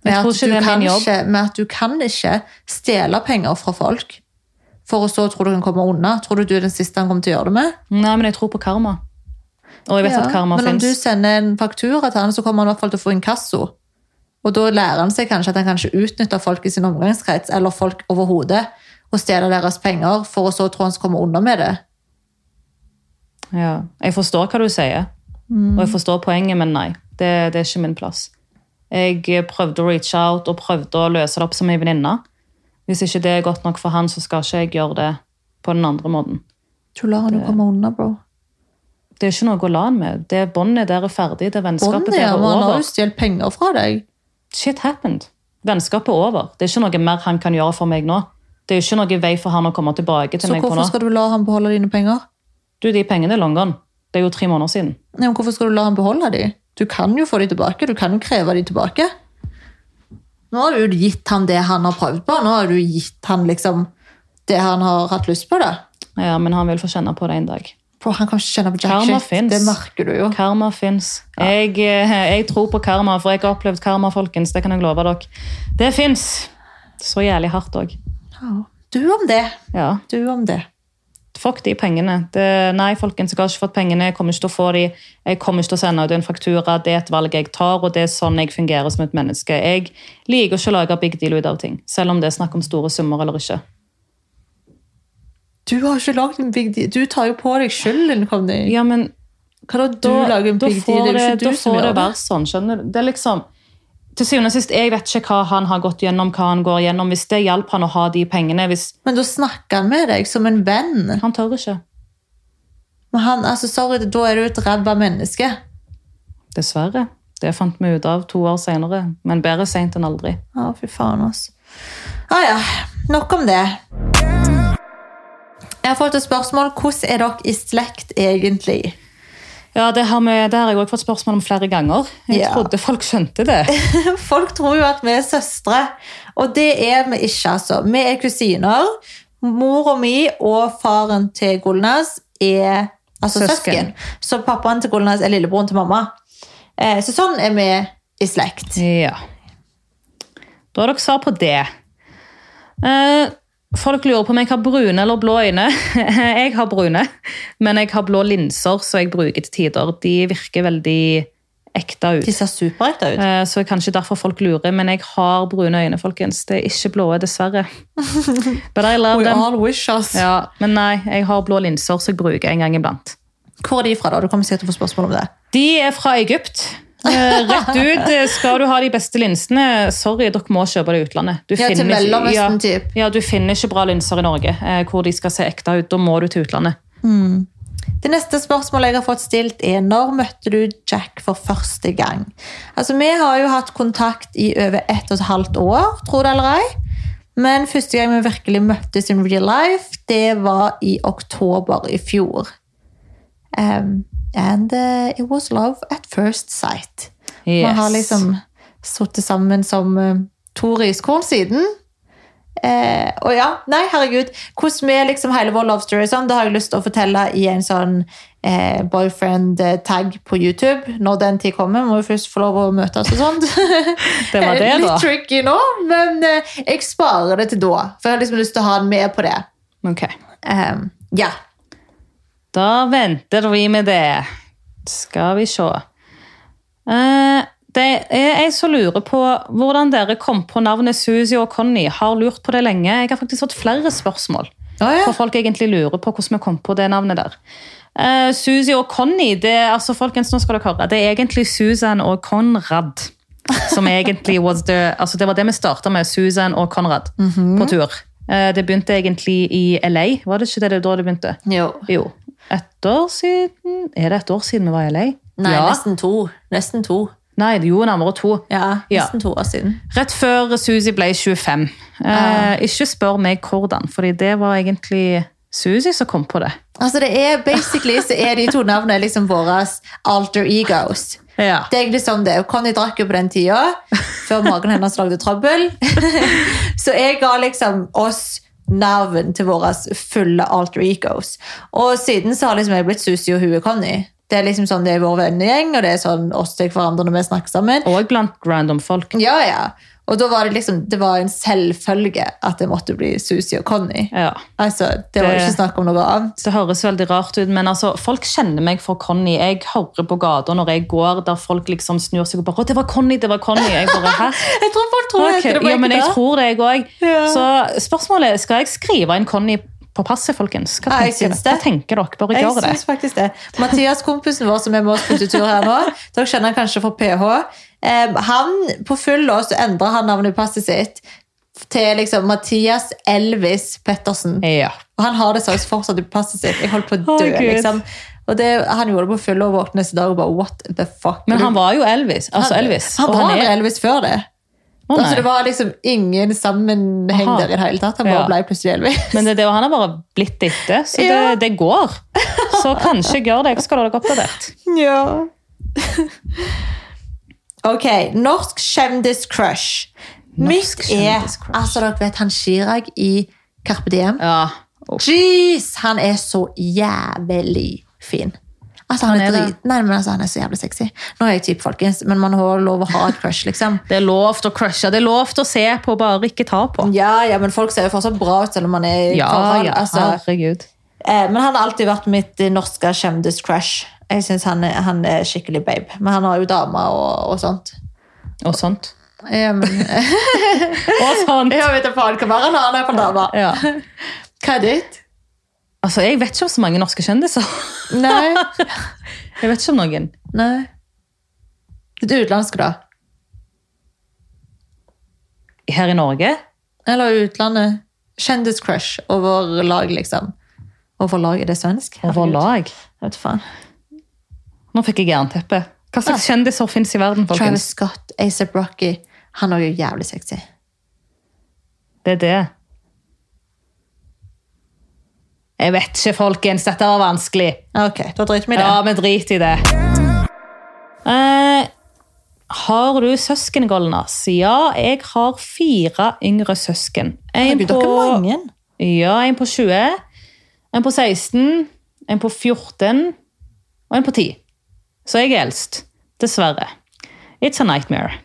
Med at, du ikke, med at du kan ikke stjele penger fra folk. For å så tro du kan komme unna. Tror du du er den siste han kommer til å gjøre det med? Nei, men jeg tror på karma. Og jeg vet Ja, at karma Men om du sender en faktura til han, så kommer han i hvert fall til å få inkasso. Og da lærer han seg kanskje at han kanskje utnytter folk i sin omgangskrets, eller folk overhodet, og stjeler deres penger, for å så tro han skal komme unna med det. Ja, jeg forstår hva du sier, Mm. og jeg forstår poenget, men nei. Det, det er ikke min plass. Jeg prøvde å reach out og prøvde å løse det opp som en venninne. Hvis ikke det er godt nok for han, så skal ikke jeg gjøre det på den andre måten. Du lar han jo komme unna, bro. Det er ikke noe å la han med. Det Båndet der er ferdig. Det vennskapet Bonnet, der er men han har jo stjålet penger fra deg. Shit happened. Vennskapet er over. Det er ikke noe mer han kan gjøre for meg nå. Det er jo ikke noe vei for han å komme tilbake til Så meg på nå. Så hvorfor skal du la han beholde dine penger? Du, de pengene er long gone. Det er jo tre måneder siden. Nei, men hvorfor skal du la han beholde de? Du kan jo få de tilbake. Du kan jo kreve de tilbake. Nå har du gitt han det han har prøvd på. Nå har du gitt han liksom det han har hatt lyst på. da. Ja, men han vil få kjenne på det en dag. Bro, han kan ikke kjenne på jack Karma shit. finnes. Det merker du jo. Karma fins. Jeg, eh, jeg tror på karma, for jeg har opplevd karma, folkens. Det kan jeg love dere. Det fins. Så jævlig hardt òg. Ja. Du om det. Ja. Du om det. Fuck de pengene. Det, nei, folkens, jeg har ikke fått pengene. Jeg kommer ikke til å få de. Jeg kommer ikke til å sende ut en faktura. Det er et valg jeg tar, og det er sånn jeg fungerer som et menneske. Jeg liker ikke å lage big deal ut av ting, selv om det er snakk om store summer eller ikke. Du har ikke lagd en big deal. Du tar jo på deg skylden, Conny. Ja, men Hva da, du da, lager en da big deal? Det er jo ikke da du som får det gjør det. være sånn, skjønner du? Det er liksom, til syvende og sist, jeg vet ikke hva han har gått gjennom, hva han går gjennom. Hvis det hjalp han å ha de pengene, hvis Men da snakker han med deg som en venn. han tør ikke. Men han, altså, sorry, Da er du et ræva menneske. Dessverre. Det fant vi ut av to år senere, men bedre sent enn aldri. Ja, fy faen, altså. Ah, ja, nok om det. Jeg har fått et spørsmål. Hvordan er dere i slekt egentlig? Ja, det har, vi, det har jeg også fått spørsmål om flere ganger. Jeg Ja. trodde folk skjønte det. Folk tror jo at vi er søstre, og det er vi ikke, altså. Vi er kusiner. Mora mi og faren til Golnas er altså søsken. Søsken. Så pappaen til Golnas er lillebroren til mamma. Eh, så sånn er vi i slekt. Ja. Da har dere svar på det. Eh, folk lurer på om jeg har brune eller blå øyne. jeg har brune, men jeg har blå linser, som jeg bruker til tider. De virker veldig ekte ut. De ser superekte ut. Eh, Så kanskje derfor folk lurer, men jeg har brune øyne, folkens. Det er ikke blå, dessverre. But I love We them. all wish us. Ja, men nei, jeg har blå linser, som jeg bruker en gang iblant. Hvor er de fra, da? Du kommer sikkert til å få spørsmål om det. De er fra Egypt. Eh, Rett ut, eh, skal du ha de beste linsene, sorry, dere må kjøpe det i utlandet. Du Ja, til Mellomøsten, ja, typ. Ja, du finner ikke bra linser i Norge eh, hvor de skal se ekte ut. Da må du til utlandet. Det neste spørsmålet jeg har fått stilt er når møtte du Jack for første gang? Altså, Vi har jo hatt kontakt i over ett og et halvt år, tro det eller ei. Men første gang vi virkelig møttes in real life, det var i oktober i fjor. Um, and uh, it was love at first sight. Yes. Man har liksom sittet sammen som uh, to riskorn siden. Eh, og ja, nei, herregud. Hvordan vi liksom hele vår love story sånn, det har jeg lyst til å fortelle i en sånn eh, boyfriend-tag på YouTube. Når den tid kommer, må vi først få lov å møtes og sånt. Det var det, da. Litt tricky nå, men eh, jeg sparer det til da. For jeg har liksom lyst til å ha den med på det. Ok. Eh, ja. Da venter vi med det. Skal vi se. Eh, det er jeg som lurer på hvordan dere kom på navnet Suzy og Conny. Har lurt på det lenge. Jeg har faktisk fått flere spørsmål. Ah, ja. For folk egentlig lurer på hvordan vi kom på det navnet der. Uh, Suzy og Conny, det, altså folkens, nå skal dere høre, det er egentlig Susan og Konrad. Som egentlig the, altså det var det vi starta med, Susan og Konrad på tur. Uh, det begynte egentlig i LA, var det ikke det da det begynte? Jo. Jo. Et år siden Er det et år siden vi var i LA? Nei, ja. nesten to. Nesten to. Nei, jo, nærmere to. Ja, Ja. nesten to år siden. Rett før Suzy ble 25. Eh, ikke spør meg hvordan, fordi det var egentlig Suzy som kom på det. Altså det er Basically så er de to navnene liksom våre alter egos. Ja. Det er egentlig sånn det er. Conny drakk jo på den tida, før magen hennes lagde trøbbel. så jeg ga liksom oss navn til våre fulle alter egos. Og siden så har liksom jeg blitt Susi og hun er Conny. Det er liksom sånn det er vår vennegjeng, og det er sånn oss til hverandre når vi snakker sammen. Og blant random folk. Ja, ja. Og da var det liksom, det var en selvfølge at det måtte bli Susi og Conny. Ja. Altså, det var Det- ikke snakk om noe annet. Det høres veldig rart ut, men altså, folk kjenner meg for Conny. Jeg hører på gata når jeg går, der folk liksom snur seg og bare 'Å, det var Conny, det var Conny'. Jeg bare, Hæ? Jeg tror folk tror okay. det ja, men jeg tror det, jeg òg. Ja. Så spørsmålet er, skal jeg skrive inn Conny på passet, folkens? Hva Ja, jeg syns det. Hva tenker dere? Bare Jeg gjør det. synes faktisk det. Mathias, kompisen vår som er med oss på tur her nå, dere kjenner han kanskje fra PH. Han, På full lås så endra han navnet i passet sitt til liksom Mathias Elvis Pettersen. Ja. Og han har det seriøst fortsatt i passet sitt. Jeg holdt på å dø, oh, liksom. Og det, Han gjorde det på full og våkne neste dag og bare what the fuck. Men han var jo Elvis. Altså han, Elvis. Han og var jo Elvis før det. Nei. altså, det var liksom ingen sammenheng Aha. der i det hele tatt. Han bare Ja. ble plutselig Elvis. Men det, det, han har bare blitt etter, så Ja. det, det går. Så kanskje gjør det. Jeg skal ha dere oppdatert. Ja. ok, norsk kjendis-crush. Mitt er. Altså, dere vet han Chirag i Carpe Diem? Ja. Jeez, han er så jævlig fin. Altså, han, Han er drit... Nei, men altså, han er så jævlig sexy. Nå er jeg typ, folkens, men man har lov å ha et crush, liksom. Det er lov til å crushe. Det er lov til å se på, bare ikke ta på. Ja, ja, men folk ser jo fortsatt bra ut selv om man er i Ja, forhold. ja, Altså, herregud. eh, men han har alltid vært mitt eh, norske kjendis-crush. Jeg synes han, han er skikkelig babe. Men han har jo damer og, og sånt. Og sånt. Ja, men... Og sånt. Jeg vet ikke faen hva mer han har, han er på dame. Ja. Hva er ditt? Altså, Jeg vet ikke om så mange norske kjendiser. Nei. Jeg vet ikke om noen. Nei. Det utenlandske, da? Her i Norge? Eller utlandet? Kjendiscrush over lag, liksom. Over lag, er det svensk? Over lag? Jeg Vet faen. Nå fikk jeg jernteppe. Hva slags kjendiser fins i verden, folkens? Travis? Scott, ASAP Rocky. Han er jo jævlig sexy. Det er det. Jeg vet ikke, folkens. Dette var vanskelig. Ok, da driter vi i det. Ja, vi driter i det. Eh, har du søsken, Golnas? Ja, jeg har fire yngre søsken. En på, mange. Ja, en på 20, en på 16, en på 14 og en på 10. Så jeg er eldst. Dessverre. It's a nightmare.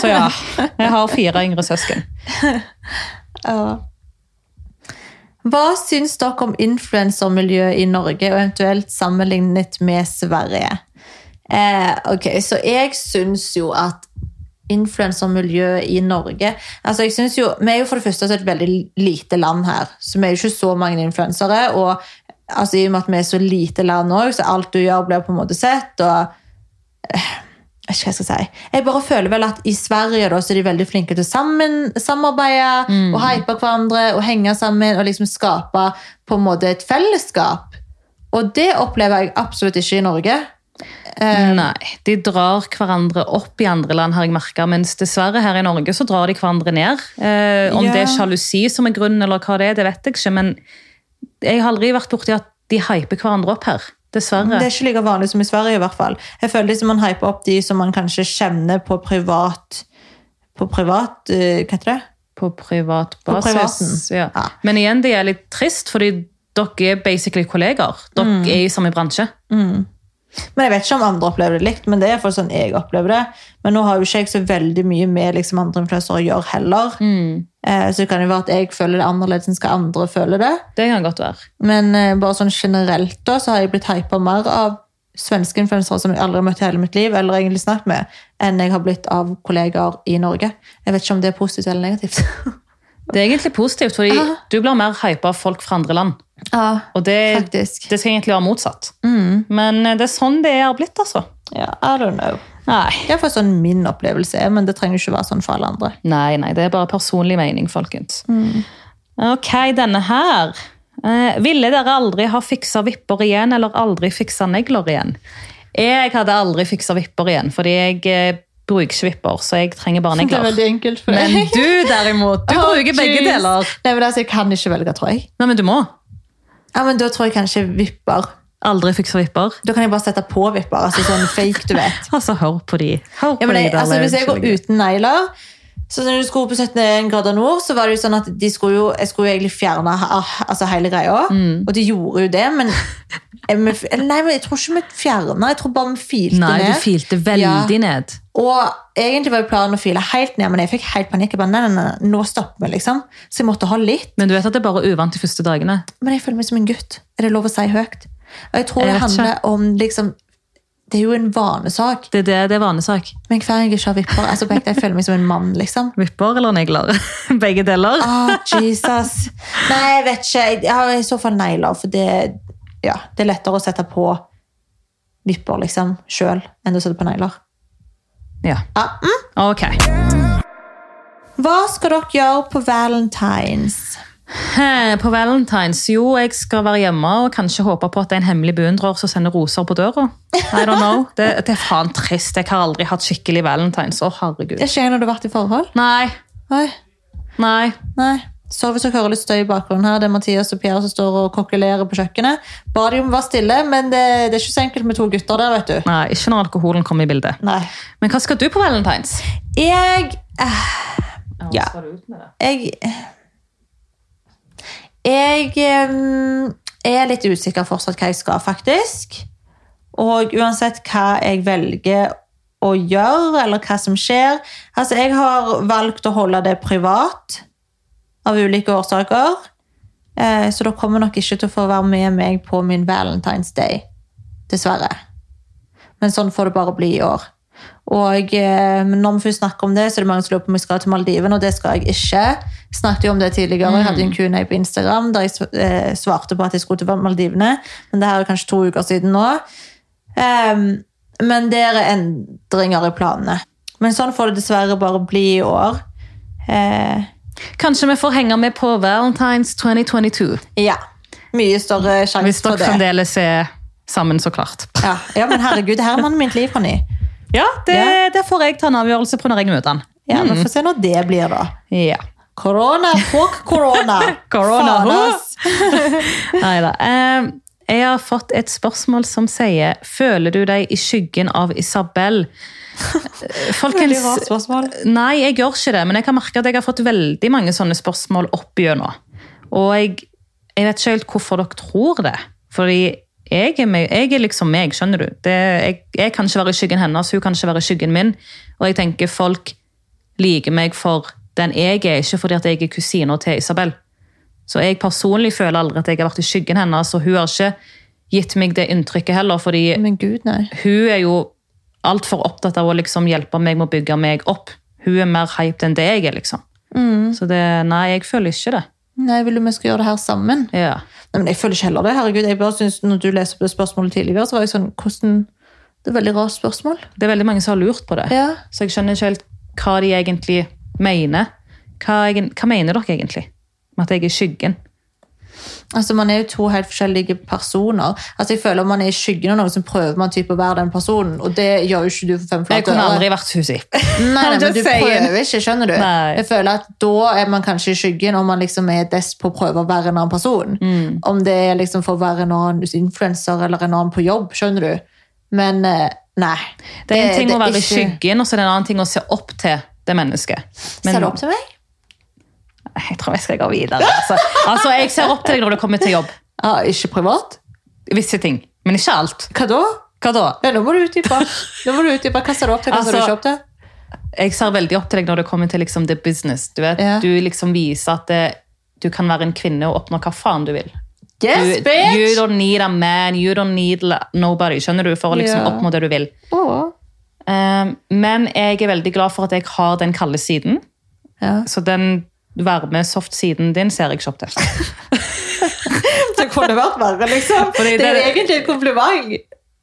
Så ja, jeg har fire yngre søsken. Ja. Hva syns dere om influensermiljøet i Norge, og eventuelt sammenlignet med Sverige? Eh, ok, så jeg syns jo at influensermiljøet i Norge altså jeg synes jo, Vi er jo for det første et veldig lite land her, så vi er jo ikke så mange influensere. Og altså, i og med at vi er så lite land òg, så alt du gjør, blir på en måte sett. og eh, vet ikke hva jeg skal si. Jeg bare føler vel at I Sverige da, så er de veldig flinke til å sammen, samarbeide og hype hverandre og henge sammen og liksom skape på en måte et fellesskap. Og det opplever jeg absolutt ikke i Norge. Um, Nei, de drar hverandre opp i andre land, har jeg merka. mens dessverre her i Norge så drar de hverandre ned. Uh, om Ja. det er sjalusi som er grunnen, eller hva det er, det vet jeg ikke, men jeg har aldri vært borti at de hyper hverandre opp her. Dessverre. Det er ikke like vanlig som i Sverige. i hvert fall. Jeg føler liksom man hyper opp de som man kanskje kjenner på privat På privat, uh, hva heter det? På privat På basis. ja. Ja. Men igjen, det er litt trist, fordi dere er basically kollegaer. Dere Mm. er i samme bransje. Men Jeg vet ikke om andre opplever det likt, men det er for sånn jeg opplever det. Men nå har jo ikke jeg så veldig mye med liksom andre influensere å gjøre heller. Eh, så det kan jo være at jeg føler det annerledes enn skal andre føle det. Det kan godt være. Men eh, bare sånn generelt da, så har jeg blitt hypa mer av svenske influensere som jeg aldri har møtt i hele mitt liv, eller egentlig snakket med, enn jeg har blitt av kollegaer i Norge. Jeg vet ikke om det er positivt eller negativt. Det er egentlig positivt, fordi ah. du blir mer hypa av folk fra andre land. Ja, Og det, faktisk. det skal egentlig være motsatt. Mm. Men eh, det er sånn det er blitt, altså. Ja, I don't know. Nei. Det er sånn min opplevelse er, men det trenger ikke være sånn for alle andre. Nei, nei, det er bare personlig mening, folkens. Mm. Ok, denne her. Eh, ville dere aldri ha fiksa vipper igjen, eller aldri fiksa negler igjen? Jeg hadde aldri fiksa vipper igjen, fordi jeg eh, bruker ikke vipper, så jeg trenger bare Det er negler. veldig enkelt for Men du derimot, du oh, bruker begge deler. Nei, men altså, Jeg kan ikke velge, tror jeg. Nei, men du må. Ja, men Da tror jeg kanskje vipper. Aldri fiksa vipper. Da kan jeg bare sette på vipper. altså sånn fake, du vet. Altså, hør på de. Hør på Ja, men jeg, de der altså, hvis jeg går uten negler så når du skulle på 71 grader nord, så var det jo sånn at de skulle jo, jeg skulle jo egentlig fjerne ah, altså hele greia. Mm. Og de gjorde jo det, men jeg, Nei, men jeg tror ikke vi fjerna, jeg tror bare vi filte Nei, ned. du filte veldig ned. Og egentlig var planen å file helt ned, men jeg fikk helt panikk. Jeg bare, nei, nei, nei, nå stopper vi, liksom. Så jeg måtte ha litt. Men du vet at det er bare uvant de første dagene. Men jeg føler meg som en gutt. Er det lov å si høyt? Og jeg tror Jeg det handler handler om liksom Det er jo en vanesak. Det er det, det er vanesak. Men hver gang jeg ikke har vipper, altså, jeg føler meg som en mann, liksom. Vipper eller negler? Begge deler. Oh, Jesus. Nei, jeg vet ikke. Jeg har i så fall negler, for det, ja, det er lettere å sette på vipper liksom, sjøl enn å sette på negler. Ja, Uh -uh. ok. Hva skal dere gjøre på valentines? På valentines, jo, jeg skal være hjemme og kanskje håpe på at det er en hemmelig beundrer som sender roser på døra. I don't know. Det, det er faen trist. Jeg har aldri hatt skikkelig valentines. Å, herregud. Det skjer når du har vært i forhold? Nei, nei. nei. Så hvis dere hører litt støy i bakgrunnen her, det er Mathias og Pierre som står og kokkelerer på kjøkkenet. Ba de om å være stille, men det, det er ikke så enkelt med to gutter der, vet du. Nei, Ikke når alkoholen kommer i bildet. Nei. Men hva skal du på valentines? Jeg eh, Ja. Jeg Jeg em, er litt usikker fortsatt hva jeg skal, faktisk. Og uansett hva jeg velger å gjøre, eller hva som skjer Altså, jeg har valgt å holde det privat av ulike årsaker. Eh, så da kommer nok ikke til å få være med meg på min Valentine's Day. Dessverre. Men sånn får det bare bli i år. Og eh, når vi først snakker om det, så er det mange som lurer på om jeg skal til Maldiven, og det skal jeg ikke. Jeg snakket jo om det tidligere. Jeg hadde en Q&A på Instagram der jeg eh, svarte på at jeg skulle til Maldivene. Men det her er kanskje to uker siden nå. Ehm, men det er endringer i planene. Men sånn får det dessverre bare bli i år. Eh, Kanskje vi får henge med på Valentines 2022. ja. Mye større Hvis sjanse for dere fremdeles er sammen, så klart. Ja. ja, men herregud, det her er mannen mitt liv, Conny. Ja, det, Ja. det får jeg ta en avgjørelse på når jeg møter han. Ja, Vi får se når det blir, da. Ja. Korona, fuck korona! Korona. Neida. Eh, jeg har fått et spørsmål som sier Føler du deg i skyggen av Isabel? Folkens, Veldig rart spørsmål. Nei, jeg gjør ikke det, men jeg kan merke at jeg har fått veldig mange sånne spørsmål opp gjennom. Og jeg, jeg vet ikke helt hvorfor dere tror det. Fordi jeg er, meg, jeg er liksom meg, skjønner du. Det, jeg, jeg kan ikke være i skyggen hennes, hun kan ikke være i skyggen min. Og jeg tenker folk liker meg for den jeg er, ikke fordi at jeg er kusina til Isabel. Så jeg personlig føler aldri at jeg har vært i skyggen hennes, og hun har ikke gitt meg det inntrykket heller, fordi Men gud, hun er jo altfor opptatt av å liksom hjelpe meg med å bygge meg opp. Hun er mer hyped enn det jeg er, liksom. Så det, nei, jeg føler ikke det. Nei, Vil du vi skal gjøre det her sammen? Ja. Nei, men Jeg føler ikke heller det. herregud. Jeg bare synes, når du leser opp det spørsmålet tidligere, så var jeg sånn hvordan, Det er et veldig rart spørsmål. Det er veldig mange som har lurt på det. Ja. Så jeg skjønner ikke helt hva de egentlig mener. Hva, hva mener dere egentlig med at jeg er skyggen? Altså, Man er jo to helt forskjellige personer. Altså, jeg føler man er i skyggen av noen, som prøver man typ å være den personen. Og det gjør jo ikke du for fem Jeg kunne aldri vært Susi. Nei, nei, men du prøver ikke, skjønner du? Nei. Jeg føler at Da er man kanskje i skyggen om man liksom er dess på å prøve å være en annen person. Mm. Om det er liksom for å være en annen influenser eller en annen på jobb, skjønner du? Men eh, nei. Det er en ting det å være i skyggen, og så er det en annen ting å se opp til det mennesket. Men Ser du opp til meg? Jeg tror jeg skal gå videre. Altså. altså, Jeg ser opp til deg når det kommer til jobb. Ja, ikke privat? Visse ting. Men ikke alt. Hva da? Hva da? Ja, nå må du utdype. Hva ser du opp til, ser du Altså, ikke opp til? Jeg ser veldig opp til deg når det kommer til liksom, the business. Du, vet, Ja. du liksom viser at det, du kan være en kvinne og oppnå hva faen du vil. Yes, bitch! you don't need a man, you don't need nobody, skjønner du, for å liksom Ja. oppnå det du vil. Oh. Um, men jeg er veldig glad for at jeg har den kalde siden. Ja. Så den varme, soft siden din ser jeg ikke opp til. Det kunne vært verre, liksom. Fordi det er det- egentlig et kompliment.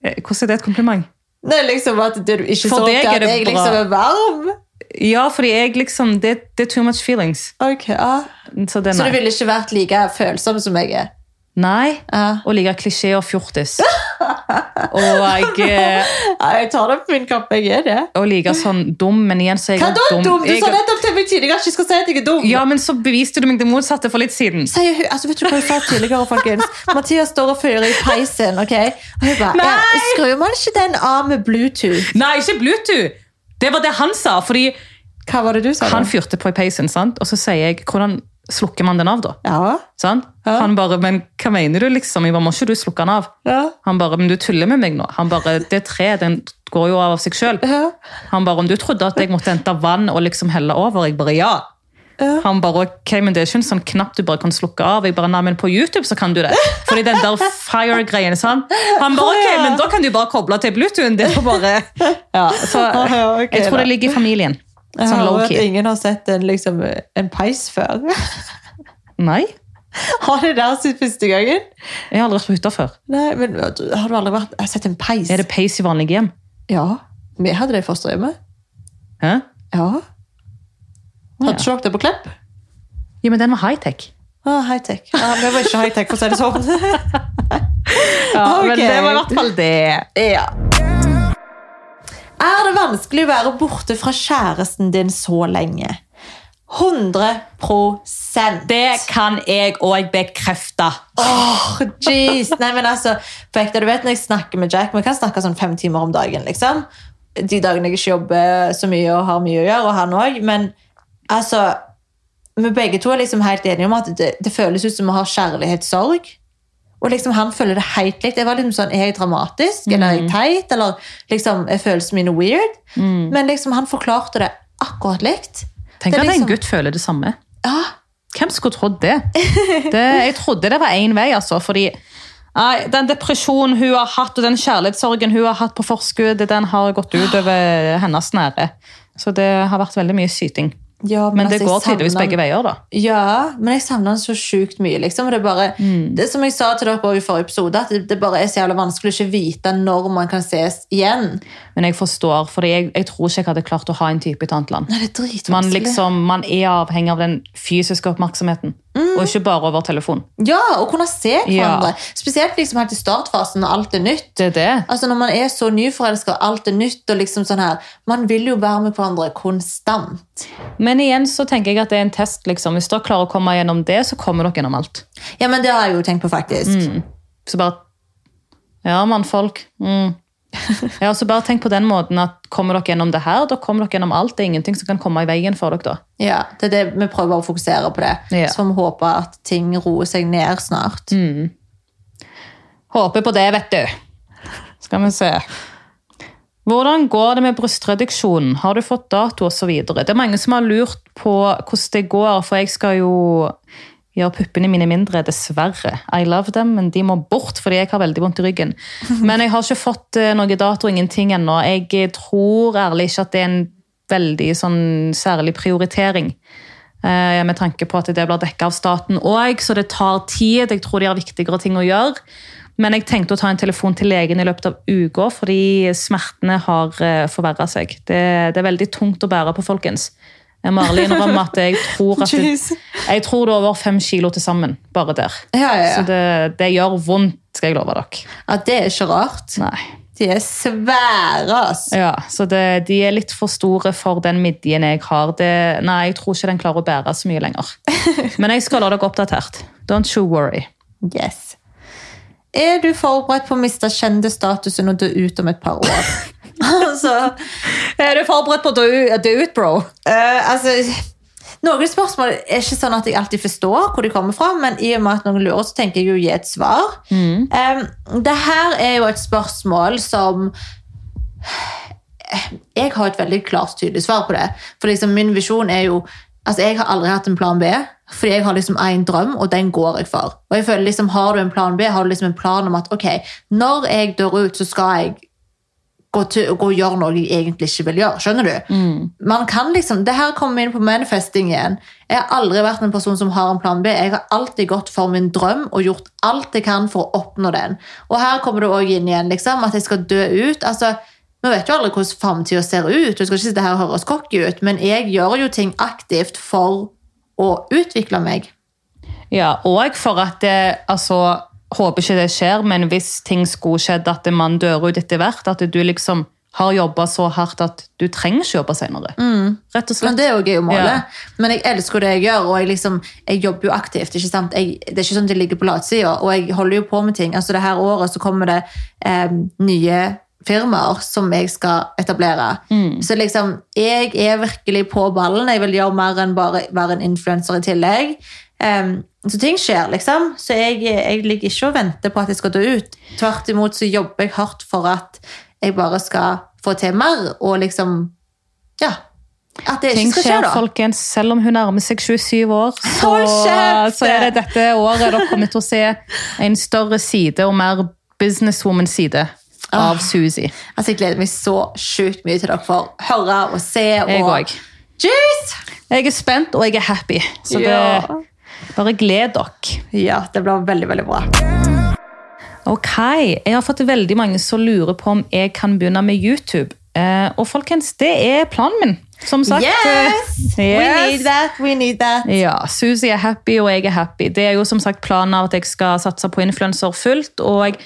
Eh, Hvordan er det et kompliment? Det er liksom at du ikke så opp til at jeg liksom er varm. Ja, fordi jeg liksom Det, det er too much feelings. Ok, ja. Så det Så du ville ikke vært like følsom som jeg er? Nei. Ja. Og liker klisjé og fjortis. og, jeg Ja, jeg tar det på min kappe, jeg er det. og liker sånn dum, men igjen så er jeg Hva da, dum. dum? Du Jeg- sa nettopp til meg tidligere at jeg ikke skal si at jeg er dum. Ja, men så beviste du meg det motsatte for litt siden. Sier hun, altså vet du hva hun sa tidligere, folkens? Mathias står og fyrer i peisen, ok? Og hun bare, ja, skrur man ikke den av med Bluetooth? Nei, ikke Bluetooth! Det var det han sa. fordi Hva var det du sa han fyrte på i peisen, sant? og så sier jeg hvordan slukker man den av, da? Ja, Sånn? Ja. Han bare 'men hva mener du', liksom? Jeg bare, må ikke du slukke den av? ja, Han bare 'men du tuller med meg nå'. Han bare 'det treet den går jo av av seg sjøl'. ja. Han bare 'om du trodde at jeg måtte hente vann og liksom helle over', jeg bare 'ja'. Ja. Han bare 'ok, men det er ikke en sånn knapp du bare kan slukke av'. Jeg bare 'nei, men på YouTube så kan du det'. Fordi den der fire-greien, sant? Han bare 'ok, men da kan du bare koble til Bluetooth Det er bare Ja, så jeg tror det ligger i familien. Jeg Sånn hører at ingen har sett en, liksom, en peis før. Nei, Har det der siden første gangen? jeg har aldri vært på hytta før. Nei, men har du aldri vært, har sett en peis? Er det peis i vanlige hjem? Ja, vi hadde det i fosterhjemmet. Hæ? Ja. Hadde ikke dere det på Klepp? Ja, men den var high-tech. Ah, high-tech. Ja, vi var ikke high-tech, for å si det sånn. Ja, okay. Men det var i hvert fall det. Ja. Er det vanskelig å være borte fra kjæresten din så lenge? 100% Det kan jeg òg bekrefte. Åh, jeez. Nei, men altså, på ekte, du vet når jeg snakker med Jack, vi kan snakke sånn fem timer om dagen, liksom. De dagene jeg ikke jobber så mye og har mye å gjøre, og han òg. Men altså, vi begge to er liksom helt enige om at det, det føles ut som vi har kjærlighetssorg. Og liksom han føler det helt likt. Jeg var liksom sånn, Er jeg dramatisk? Eller er jeg teit? Eller liksom, er følelsene mine weird? Men liksom han forklarte det akkurat likt. Tenk at liksom- en gutt føler det samme. Ja, Hvem skulle trodd det? det jeg trodde det var én vei, altså. Fordi nei, den depresjonen hun har hatt, og den kjærlighetssorgen hun har hatt på forskudd, den har gått ut over hennes nære. Så det har vært veldig mye syting. Ja Men det altså, jeg går tydeligvis savner begge veier, da. Ja, men jeg savner han så sjukt mye. liksom. Det er bare, Mm. det som jeg sa til dere i forrige episode, at det, det bare er så jævlig vanskelig å ikke vite når man kan ses igjen. Men jeg forstår, for jeg, jeg tror ikke jeg hadde klart å ha en type i et annet land. Nei, det er. Man, liksom, man er avhengig av den fysiske oppmerksomheten, og ikke bare over telefon. Ja, og kunne se Ja. hverandre. Spesielt liksom helt i startfasen når alt er nytt. Det er det. Altså Når man er så nyforelska og alt er nytt, og liksom sånn her, man vil jo være med hverandre konstant. Men igjen så tenker jeg at det er en test. liksom. Hvis dere klarer å komme gjennom det, så kommer dere gjennom alt. Ja, men det har jeg jo tenkt på, faktisk. Mm. Så bare Ja, mannfolk. Mm. Ja, så bare tenk på den måten at kommer dere gjennom det her, da kommer dere gjennom alt. Det er ingenting som kan komme i veien for dere da. Ja, det er det Vi prøver å fokusere på det. Ja. Så vi håper at ting roer seg ned snart. Håper på det, vet du. Skal vi se. Hvordan går det med brystreduksjonen? Har du fått dato osv.? Det er mange som har lurt på hvordan det går, for jeg skal jo gjøre puppene mine mindre, dessverre. I love them, men de må bort fordi jeg har veldig vondt i ryggen. Men jeg har ikke fått eh, noe dato, ingenting ennå. Jeg tror ærlig ikke at det er en veldig sånn særlig prioritering. eh, Med tanke på at det blir dekka av staten òg, så det tar tid. Jeg tror de har viktigere ting å gjøre. Men jeg tenkte å ta en telefon til legen i løpet av uka, fordi smertene har forverra seg. Det, det er veldig tungt å bære på, folkens. Jeg må ærlig innrømme at jeg tror at det, jeg tror det er over fem kilo til sammen, bare der. Ja, ja, Så det, det gjør vondt, skal jeg love dere. ja. Det er ikke rart. Nei. De er svære, altså. Ja, så det, De er litt for store for den midjen jeg har. Det, nei, jeg tror ikke den klarer å bære så mye lenger. Men jeg skal la dere oppdatert. Don't you worry. Yes. Er du forberedt på å miste kjendisstatusen og dø ut om et par år? altså, Er du forberedt på å dø, dø ut, bro? Uh, altså Noen spørsmål er ikke sånn at jeg alltid forstår hvor de kommer fra, men i og med at noen lurer, så tenker jeg jo å gi et svar. Um, det her er jo et spørsmål som Jeg har et veldig klart tydelig svar på det. For liksom min visjon er jo Altså, Jeg har aldri hatt en plan B, fordi jeg har liksom én drøm, og den går jeg for. Og jeg føler liksom, Har du en plan B, har du liksom en plan om at ok, når jeg dør ut, så skal jeg gå, til, gå og gjøre noe jeg egentlig ikke vil gjøre. Skjønner du? Man kan liksom, Det her kommer inn på manifesting igjen. Jeg har aldri vært en person som har en plan B. Jeg har alltid gått for min drøm og gjort alt jeg kan for å oppnå den. Og her kommer det også inn igjen liksom, at jeg skal dø ut. altså vi vet jo aldri hvordan framtida ser ut, du skal ikke sitte her og høres cocky ut, men jeg gjør jo ting aktivt for å utvikle meg. Ja, og for at det, altså, håper ikke det skjer, men hvis ting skulle skjedd at man dør ut etter hvert, at du liksom har jobba så hardt at du trenger ikke jobbe senere. Rett og slett. Men det er jo målet. Ja. Men jeg elsker det jeg gjør, og jeg, liksom, jeg jobber jo aktivt. ikke sant? Jeg, det er ikke sånn at jeg ligger på latsida, og jeg holder jo på med ting. Altså det her året så kommer det eh, nye firmaer som jeg skal etablere. Så liksom, jeg er virkelig på ballen. Jeg vil gjøre mer enn bare være en influenser i tillegg. Em, så ting skjer, liksom. Så jeg, jeg ligger ikke og venter på at jeg skal dø ut. Tvert imot så jobber jeg hardt for at jeg bare skal få til mer, og liksom Ja. At det Ting ikke skal skje, skjer, da. folkens. Selv om hun nærmer seg 27 år, så, så er det dette året dere kommer til å se en større side og mer businesswoman-side av Suzy. Altså, Jeg gleder meg så sjukt mye til dere får høre og se. Jeg òg. Jeg er spent, og jeg er happy. Så Ja. Bare gled dere. Ja, det blir veldig, veldig bra. Ok, jeg har fått veldig mange som lurer på om jeg kan begynne med YouTube. Eh, og folkens, det er planen min. Som sagt. Yes! yes. We need that, we need that. Ja, Susi er happy, og jeg er happy. Det er jo som sagt planen av at jeg skal satse på influenser fullt. Og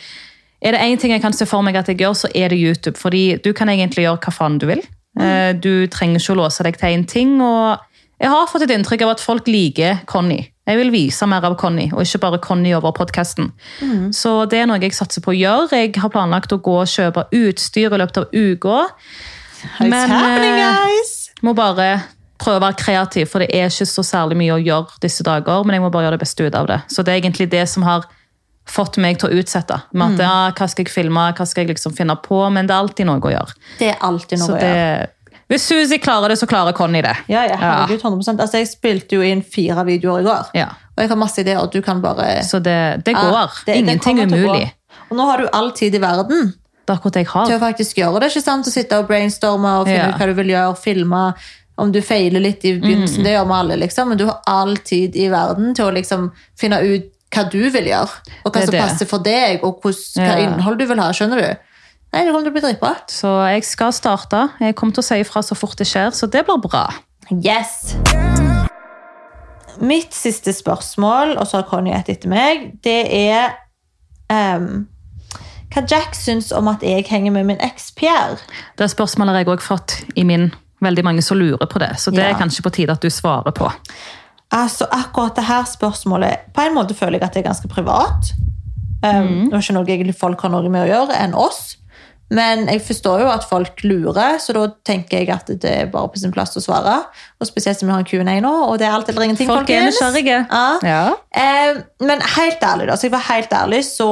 er det én ting jeg kan se for meg at jeg gjør, så er det YouTube. Fordi du kan egentlig gjøre hva faen du vil. Eh, Du trenger ikke å låse deg til én ting. Og jeg har fått et inntrykk av at folk liker Conny. Jeg vil vise mer av Conny, og ikke bare Conny over podkasten. Så det er noe jeg satser på å gjøre. Jeg har planlagt å gå og kjøpe utstyr i løpet av uka. Men, eh, guys! Må bare prøve å være kreativ, for det er ikke så særlig mye å gjøre disse dager. Men jeg må bare gjøre det beste ut av det. Så det er egentlig det som har fått meg til å utsette. Med at, ja, hva skal jeg filme, hva skal jeg liksom finne på? Men det er alltid noe å gjøre. Det er alltid noe Så å det, gjøre. Hvis Suzy klarer det, så klarer Conny det. Ja, ja, herregud, 100%. Altså, jeg spilte jo inn fire videoer i går, Ja. og jeg har masse ideer. og Du kan bare Så det, det går. Ja, det- Ingenting er mulig. umulig. Og nå har du all tid i verden er til å faktisk gjøre det. ikke sant? Å sitte og brainstorme og finne ut hva du vil gjøre, filme. Om du feiler litt i begynnelsen, Mm. det gjør vi alle, liksom. Men du har all tid i verden til å liksom finne ut hva du vil gjøre. Og hva som passer for deg, og hvordan, hva innhold du vil ha. Skjønner du? Nei, det kommer til å bli dritbra. Så jeg skal starte. Jeg kommer til å si ifra så fort det skjer, så det blir bra. Yes! Mitt siste spørsmål, og så har Conny et etter meg, det er um, hva Jack syns om at jeg henger med min eks Pierre. Det spørsmålet har jeg òg fått i min. Veldig mange som lurer på det, så det Ja. er kanskje på tide at du svarer på. Altså, akkurat det her spørsmålet På en måte føler jeg at det er ganske privat. Um, Det er ikke noe egentlig folk har noe med å gjøre enn oss. Men jeg forstår jo at folk lurer, så da tenker jeg at det er bare på sin plass å svare. Og spesielt siden vi har en Q&A nå, og det er alt eller ingenting. Folk er nysgjerrige. Ja. Ja. Eh, men helt ærlig, da, så jeg var helt ærlig, så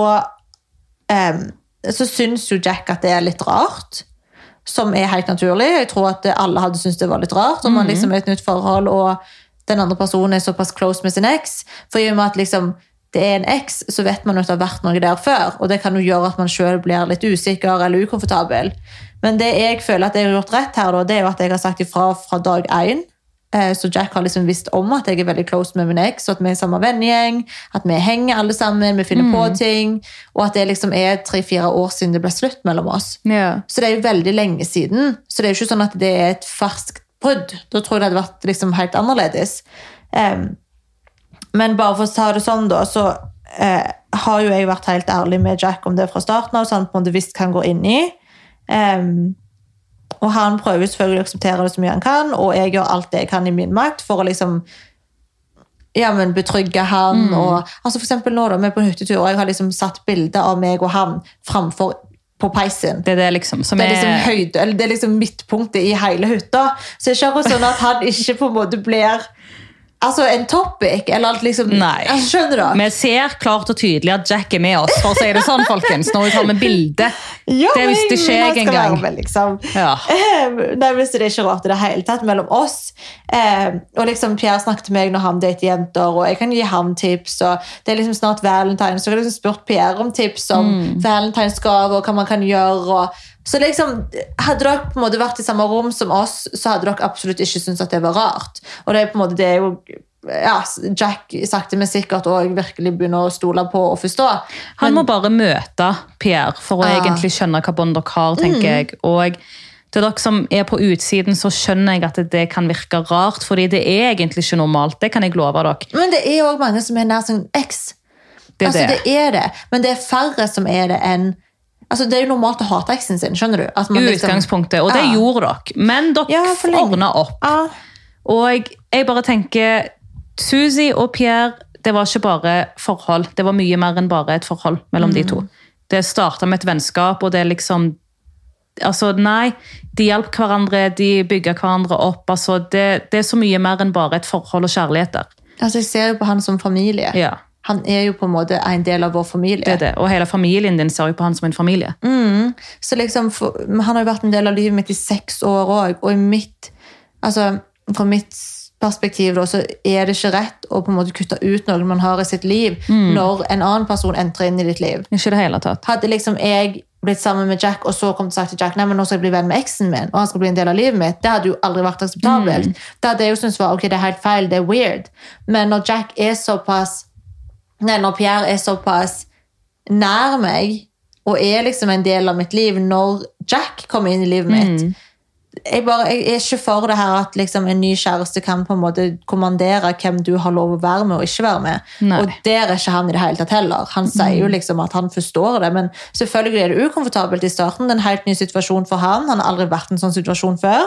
eh, så syns jo Jack at det er litt rart. Som er helt naturlig. Jeg tror at alle hadde syntes det var litt rart. Om man liksom er i et nytt forhold, og den andre personen er såpass close med sin eks. For i og med at liksom det er en eks, så vet man at det har vært noe der før. Og det kan jo gjøre at man sjøl blir litt usikker eller ukomfortabel. Men det jeg føler at jeg har gjort rett her, da, det er jo at jeg har sagt ifra fra dag én. Eh, Så Jack har liksom visst om at jeg er veldig close med min eks, og at vi er samme vennegjeng, at vi henger alle sammen, vi finner på ting, og at det liksom er tre-fire år siden det ble slutt mellom oss. Ja. Så det er jo veldig lenge siden. Så det er jo ikke sånn at det er et ferskt brudd. Da tror jeg det hadde vært liksom helt annerledes. Em, men bare for å ta det sånn, da, så eh, har jo jeg vært helt ærlig med Jack om det fra starten av, så han på en måte visst kan gå inn i. Um, og han prøver selvfølgelig å akseptere det så mye han kan, og jeg gjør alt det jeg kan i min makt for å liksom ja, men betrygge han. Og, altså for eksempel nå da, vi er på en hyttetur, og jeg har liksom satt bilder av meg og han framfor på peisen. Det er det liksom som Det er liksom, høyde, eller det er liksom midtpunktet i hele hytta. Så det er ikke sånn at han ikke på en måte blir altså en topic. Eller alt liksom, Nei. altså, skjønner du? Vi ser klart og tydelig at Jack er med oss, for å si det sånn, folkens. Når vi tar med bilde. Ja, det visste ikke jeg engang. med, liksom. Ja. Nei, men det ikke rart i det hele tatt mellom oss. Eh, og liksom Pierre snakket til meg når han dater jenter, og jeg kan gi ham tips. og Det er liksom snart valentine, så jeg har liksom spurt Pierre om tips om Mm. valentinsgave og hva man kan gjøre. Og, så liksom, Hadde dere på en måte vært i samme rom som oss, så hadde dere absolutt ikke syntes at det var rart. Og det er på en måte det er jo ja, Jack sakte, men sikkert og virkelig begynner å stole på og forstå. Han må bare møte Pierre for å ah. egentlig skjønne hva bånd dere har, tenker jeg. Og til dere som er på utsiden, så skjønner jeg at det kan virke rart, fordi det er egentlig ikke normalt. Det kan jeg love dere. Men det er òg mange som er nær sin eks. Det er altså, det. det er det. Men det er færre som er det enn Altså, Det er jo normalt å hate eksen sin, skjønner du? Liksom- utgangspunktet. Og det Ja. gjorde dere. Men dere Ja, ordna opp. Ja. Og jeg bare tenker Suzy og Pierre, det var ikke bare forhold. Det var mye mer enn bare et forhold mellom de to. Det starta med et vennskap, og det er liksom Altså, nei. De hjalp hverandre, de bygga hverandre opp. altså det, det er så mye mer enn bare et forhold og kjærlighet der. Altså, Jeg ser jo på han som familie. Ja, Han er jo på en måte en del av vår familie. det er det. Og hele familien din ser jo på han som en familie. Så liksom, for, Han har jo vært en del av livet mitt i seks år òg, og i mitt altså, fra mitt perspektiv da, så er det ikke rett å på en måte kutte ut noe man har i sitt liv, når en annen person entrer inn i ditt liv. Ikke det hele tatt. Hadde liksom jeg blitt sammen med Jack, og så kom det sagt til Jack nei, men nå skal jeg bli venn med eksen min, og han skal bli en del av livet mitt, det hadde jo aldri vært akseptabelt. Det hadde jeg jo syntes var ok, det er helt feil, det er weird. Men når Jack er såpass når Pierre er såpass nær meg, og er liksom en del av mitt liv når Jack kommer inn i livet mitt jeg, bare, jeg er ikke for det her at liksom en ny kjæreste kan på en måte kommandere hvem du har lov å være med og ikke være med. Nei. Og der er ikke han i det hele tatt heller. Han sier jo liksom at han forstår det, men selvfølgelig er det ukomfortabelt i starten. Det er en helt ny situasjon for han. Han har aldri vært i en sånn situasjon før.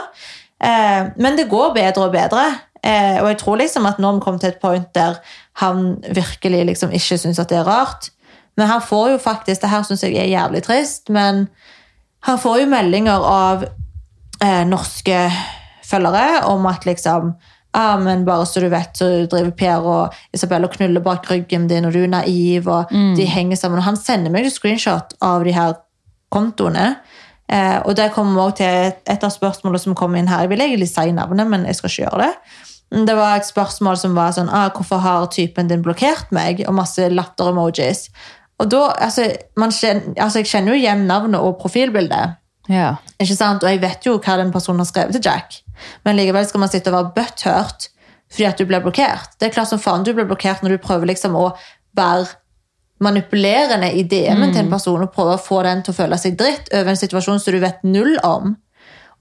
Eh, men det går bedre og bedre. Eh, og jeg tror liksom at nå har vi kommet til et point der han virkelig liksom ikke syns at det er rart. Men han får jo faktisk, det her syns jeg er jævlig trist, men han får jo meldinger av eh, norske følgere om at liksom ah, men bare så du vet, så driver Per og Isabel og knuller bak ryggen din, og du er naiv, og de henger sammen. Og han sender meg jo screenshot av de her kontoene. Eh, og der kommer vi også til et, et av spørsmålene som kom inn her. Jeg vil egentlig si navnet, men jeg skal ikke gjøre det. Det var et spørsmål som var sånn ah, Hvorfor har typen din blokkert meg? Og masse latter-emojis. Og da, altså, man kjenner, altså, Jeg kjenner jo igjen navnet og profilbildet. Ja. Ikke sant? Og jeg vet jo hva den personen har skrevet til Jack. Men likevel skal man sitte og være butthurt fordi at du ble blokkert. Det er klart som faen du blir blokkert når du prøver liksom å være manipulerende i DM-en til en person og prøve å få den til å føle seg dritt over en situasjon som du vet null om.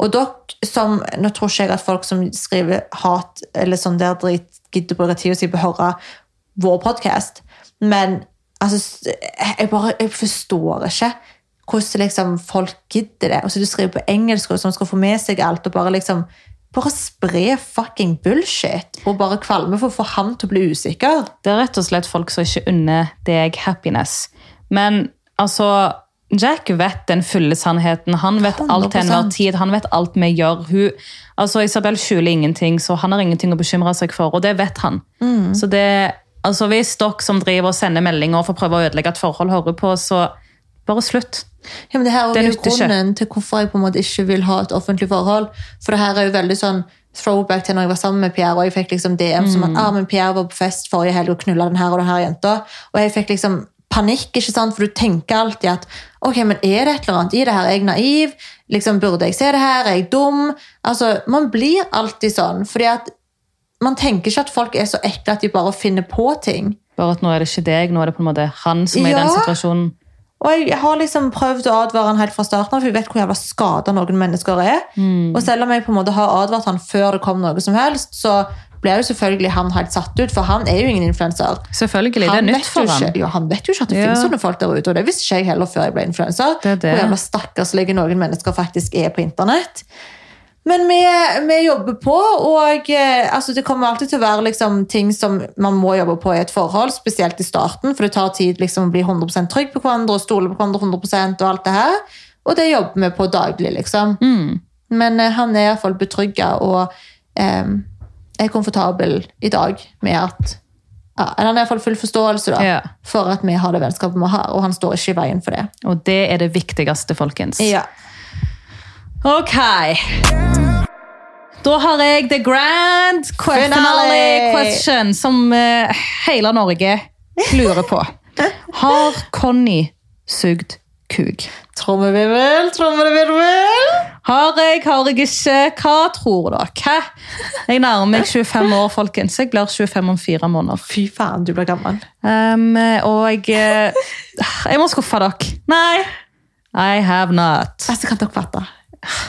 Og dere som, Nå tror ikke jeg at folk som skriver hat eller sånn der drit, gidder å bruke tida si på å høre vår podkast, men altså, jeg bare jeg forstår ikke hvordan liksom folk gidder det. Og så du skriver på engelsk og som skal få med seg alt, og bare liksom bare spre fucking bullshit og bare kvalme for å få han til å bli usikker. Det er rett og slett folk som ikke unner deg happiness. Men altså Jack vet den fulle sannheten. Han vet alt til enhver tid. Han vet alt vi gjør. Hun, altså Isabel skjuler ingenting, så han har ingenting å bekymre seg for, og det vet han. Så det, altså Hvis dere som driver og sender meldinger for å prøve å ødelegge et forhold, hører på, så Bare slutt. Ja, men det her er jo grunnen til hvorfor jeg på en måte ikke vil ha et offentlig forhold. For det her er jo veldig sånn throwback til når jeg var sammen med Pierre, og jeg fikk liksom DM som Mm. at ah, men Pierre var på fest forrige helg og knulla den her og den her jenta. Og jeg fikk liksom panikk, ikke sant? for du tenker alltid at ok, men er det et eller annet i det her? Er jeg naiv? Liksom, Burde jeg se det her? Er jeg dum? Altså, Man blir alltid sånn. fordi at man tenker ikke at folk er så ekle at de bare finner på ting. Bare at nå er det ikke deg, nå er det på en måte han som er i den situasjonen. Og jeg har liksom prøvd å advare han helt fra starten av, for jeg vet hvor jævla skada noen mennesker er. Mm. Og selv om jeg på en måte har advart han før det kom noe som helst, så blir jo selvfølgelig han helt satt ut, for han er jo ingen influenser. Selvfølgelig, det er nytt for jo han. ikke, han vet jo ikke at det Ja. finnes sånne folk der ute, og det visste ikke jeg heller før jeg ble influenser. Er. Hvor jævla stakkarslige noen mennesker faktisk er på internett. Men vi, vi jobber på, og eh, altså, det kommer alltid til å være liksom, ting som man må jobbe på i et forhold, spesielt i starten, for det tar tid liksom, å bli 100% trygg på hverandre og stole på hverandre 100% og alt det her. Og det jobber vi på daglig, liksom. Mm. Men uh, han er iallfall betrygga og eh, er komfortabel i dag med at ja, eller Han har iallfall full forståelse da, Ja. for at vi har det vennskapet vi har, og han står ikke i veien for det. Og det er det viktigste, folkens. Ja. Ok. Da har jeg the grand Finale! finale question som uh, hele Norge lurer på. Har Conny sugd kuk? Trommevirvel, trommevirvel! Har jeg, har jeg ikke? Hva tror dere? Hæ? Jeg nærmer meg 25 år, folkens. Jeg blir 25 om fire måneder. Fy faen, du blir gammel. Um, og jeg eh, Jeg må skuffe dere. Nei, I have not. Altså, kan dere fatte?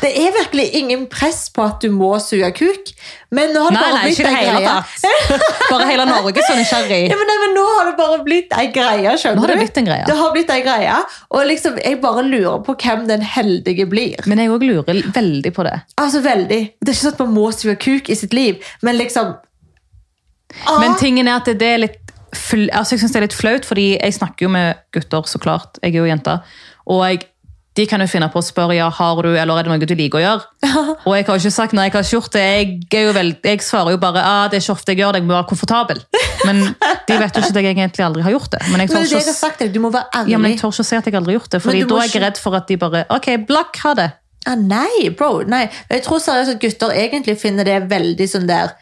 Det er virkelig ingen press på at du må suge kuk, men nå har det Nei, bare nei, blitt ei greie. tatt. Bare hele Norge så nysgjerrig. Ja, men, nei, men nå har det bare blitt ei greie, skjønner Nå har det du? blitt en greie. Det har blitt ei greie, og liksom, jeg bare lurer på hvem den heldige blir. Men jeg òg lurer veldig på det. Altså, veldig. Det er ikke sånn at man må suge kuk i sitt liv, men liksom... Ah, Men tingen er at det er litt altså jeg synes det er litt flaut, fordi jeg snakker jo med gutter, så klart. Jeg er jo jente. Og jeg, de kan jo finne på å spørre ja, har du, eller er det noe du liker å gjøre. Og jeg har jo ikke sagt nei, jeg har ikke gjort det. Jeg, er jo vel, jeg svarer jo bare ah, det er ikke ofte jeg gjør det, jeg må være komfortabel. Men de vet jo ikke at jeg egentlig aldri har gjort det. Men jeg tør det det ikke, jeg sagt du må være ærlig. ja, men jeg tør ikke å si at jeg aldri har gjort det, for da er jeg ikke- redd for at de bare Ok, blakk, ha det. Ah, nei, bro. Nei. Jeg tror seriøst at gutter egentlig finner det veldig sånn der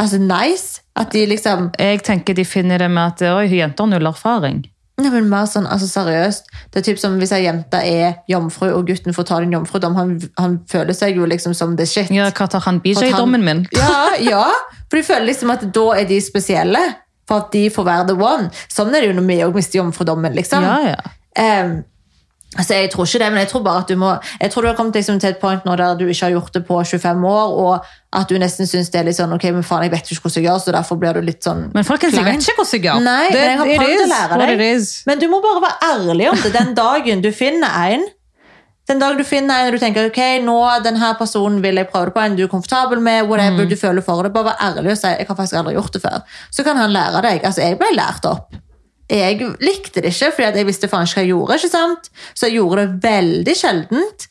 Altså nice. At de liksom Jeg tenker de finner det med at oi, jenter har null erfaring. Nei, men mer sånn, altså seriøst. Det er typ som Hvis ei jente er jomfru, og gutten får ta den jomfrudom, han, han føler seg jo liksom som the shit. Ja, hva tar han BJ-dommen min? Ja, ja, for de føler liksom at da er de spesielle. For at de får være the one. Sånn er det jo når vi òg mister jomfrudommen. liksom. Ja, ja. Ehm, altså Jeg tror ikke det, men jeg tror bare at du må Jeg tror du har kommet liksom til et point nå der du ikke har gjort det på 25 år, og at du nesten syns det er litt sånn Ok, men faen, jeg vet ikke hvordan jeg gjør, så derfor blir du litt sånn Men folkens, jeg vet ikke hvordan jeg gjør. Nei, Det- men jeg har prøvd å lære deg. Men du må bare være ærlig om det den dagen du finner en. Den dagen du finner en og du tenker ok, nå denne personen vil jeg prøve det på, en du er komfortabel med, whatever du føler for det, bare være ærlig og si jeg har faktisk aldri gjort det før. Så kan han lære deg. Altså, jeg ble lært opp. Jeg likte det ikke, fordi jeg visste faen ikke hva jeg gjorde. ikke sant? Så jeg gjorde det veldig sjeldent.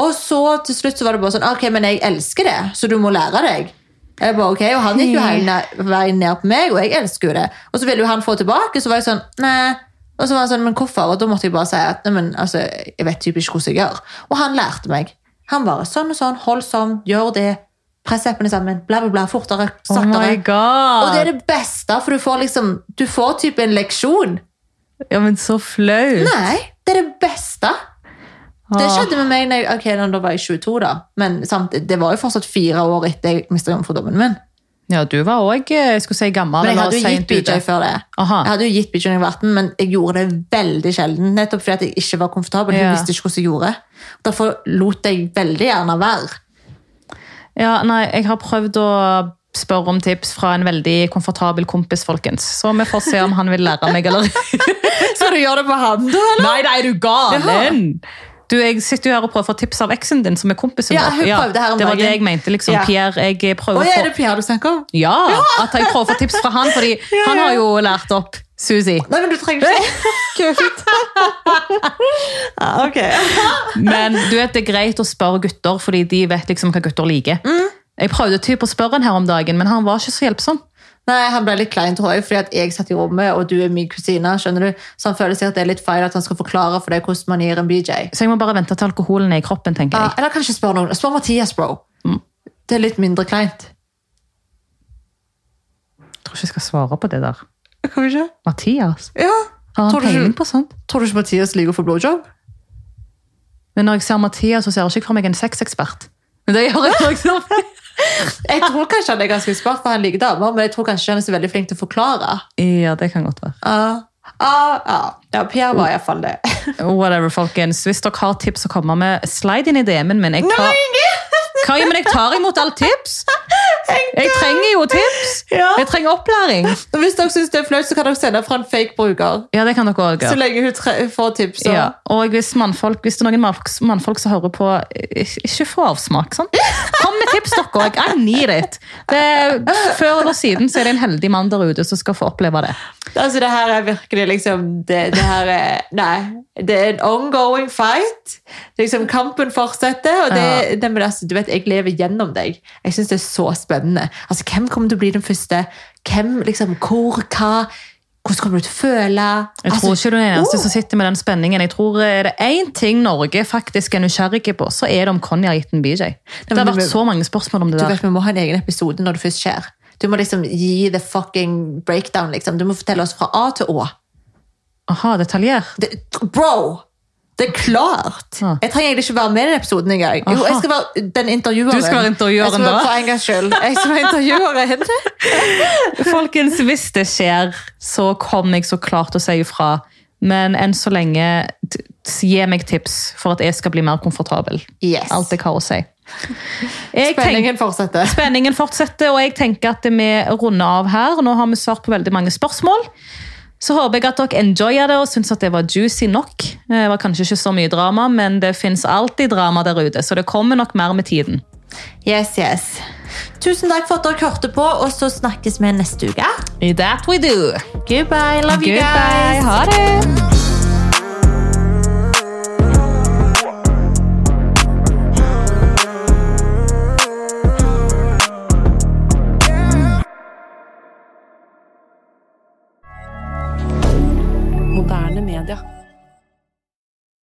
Og så til slutt så var det bare sånn ok, men jeg elsker det, så du må lære deg. Jeg bare, ok, Og han gikk jo hele veien ned på meg, og jeg elsker jo det. Og så ville jo han få tilbake, så var jeg sånn nei. Og så var han sånn, men hvorfor? Og da måtte jeg bare si at nei, men, altså, jeg vet typisk hvordan jeg gjør. Og han lærte meg. Han bare sånn og sånn, hold sånn, gjør det. Press leppene sammen, bla, bla, bla, fortere, Oh saktere. Oh og det er det beste, for du får liksom, du får typ en leksjon. Ja, men så flaut. Nei, det er det beste. Det Ah. skjedde med meg når jeg, ok, da var jeg 22 da, men samtidig, det var jo fortsatt fire år etter jeg mistet jomfrudommen min. Ja, du var òg skulle si, gammel. Men jeg hadde jo gitt BJ før det. Aha. Jeg hadde jo gitt BJ når jeg var 18, men jeg gjorde det veldig sjelden, nettopp fordi jeg ikke var komfortabel. Ja. Jeg visste ikke hvordan jeg gjorde. Derfor lot jeg veldig gjerne være. Ja, nei, jeg har prøvd å spørre om tips fra en veldig komfortabel kompis, folkens. Så vi får se om han vil lære meg, eller Så du gjør det på han da, eller? Nei, nei, du galen? Du, Jeg sitter jo her og prøver å få tips av eksen din, som er kompisen Ja, vår. om det var det jeg mente. liksom. Ja. Pierre, jeg prøver å få er det Pierre du snakker om? Ja, at jeg prøver å få tips fra han, fordi han har jo lært opp Susi. Nei, men du trenger ikke. Kult. ok. Men du vet, det er greit å spørre gutter, fordi de vet liksom hva gutter liker. Jeg prøvde typ å spørre han her om dagen, men han var ikke så hjelpsom. Nei, Han ble litt klein, tror jeg, fordi at jeg satt i rommet, og du er min kusine. skjønner du? Så han føler sikkert det er litt feil at han skal forklare for deg hvordan man gir en BJ. Så jeg må bare vente til alkoholen er i kroppen, tenker jeg. eller kanskje spør noen. Spør Mathias, bro. Mm. Det er litt mindre kleint. Jeg tror ikke jeg skal svare på det der. Kan vi ikke? Mathias? Ja. Har han peiling på sånt? Tror du ikke Mathias liker å få blowjob? Men når jeg ser Mathias, så ser jeg ikke for meg en sexekspert. Men det gjør jeg når jeg tror kanskje han er ganske smart, for han liker damer, men jeg tror kanskje han er så veldig flink til å forklare. Ja, det kan godt være. Ja, Ah, ah. ja Pierre var iallfall det. Whatever, folkens. Hvis dere har tips å komme med, slide inn i DM-en min. Jeg tar, Hva, men jeg tar imot alle tips! Jeg trenger jo tips! Ja. Jeg trenger opplæring. Og Hvis dere syns det er flaut, så kan dere sende fra en fake bruker. Ja, det kan dere også Så lenge hun får tips. Så. Ja. Og hvis, mannfolk, hvis det er noen mannfolk, som hører på, ikke få avsmak. Sånn. Kom med tips, dere. I need it. Det, før eller siden så er det en heldig mann der ute som skal få oppleve det. Altså, det her er virkelig liksom det, det her er Nei. Det er en ongoing fight. Liksom, kampen fortsetter. Og det, det, men altså, du vet, jeg lever gjennom deg. Jeg syns det er så spennende. Altså, Hvem kommer til å bli den første? Hvem, liksom, Hvor? Hva? Hvordan kommer du til å føle? Jeg Altså, tror ikke du er den eneste oh. som sitter med den spenningen. Jeg tror Er det én ting Norge faktisk er nysgjerrig på, så er det om Conny har gitt en BJ. Det har vært så mange spørsmål om det Du der. vet, Vi må ha en egen episode når det først skjer. Du må liksom gi the fucking breakdown. liksom. Du må fortelle oss fra A til Å. Aha, detaljert. Det, bro! Det er klart! Jeg trenger egentlig ikke være med i den episoden engang. Jo, jeg skal være den intervjueren. Du skal være intervjueren da? For en gangs skyld. Jeg skal være intervjueren. Folkens, hvis det skjer, så kommer jeg så klart til å si ifra. Men enn så lenge, gi meg tips for at jeg skal bli mer komfortabel. Yes. Alt jeg har å si. Jeg Spenningen fortsetter. Spenningen fortsetter, og jeg tenker at vi runder av her. Nå har vi svart på veldig mange spørsmål. Så håper jeg at dere enjoyer det og syns at det var juicy nok. Det var kanskje ikke så mye drama, men det fins alltid drama der ute, så det kommer nok mer med tiden. Yes, yes. Tusen takk for at dere hørte på, og så snakkes vi neste uke. That we do. Goodbye. Love you guys. Ha det.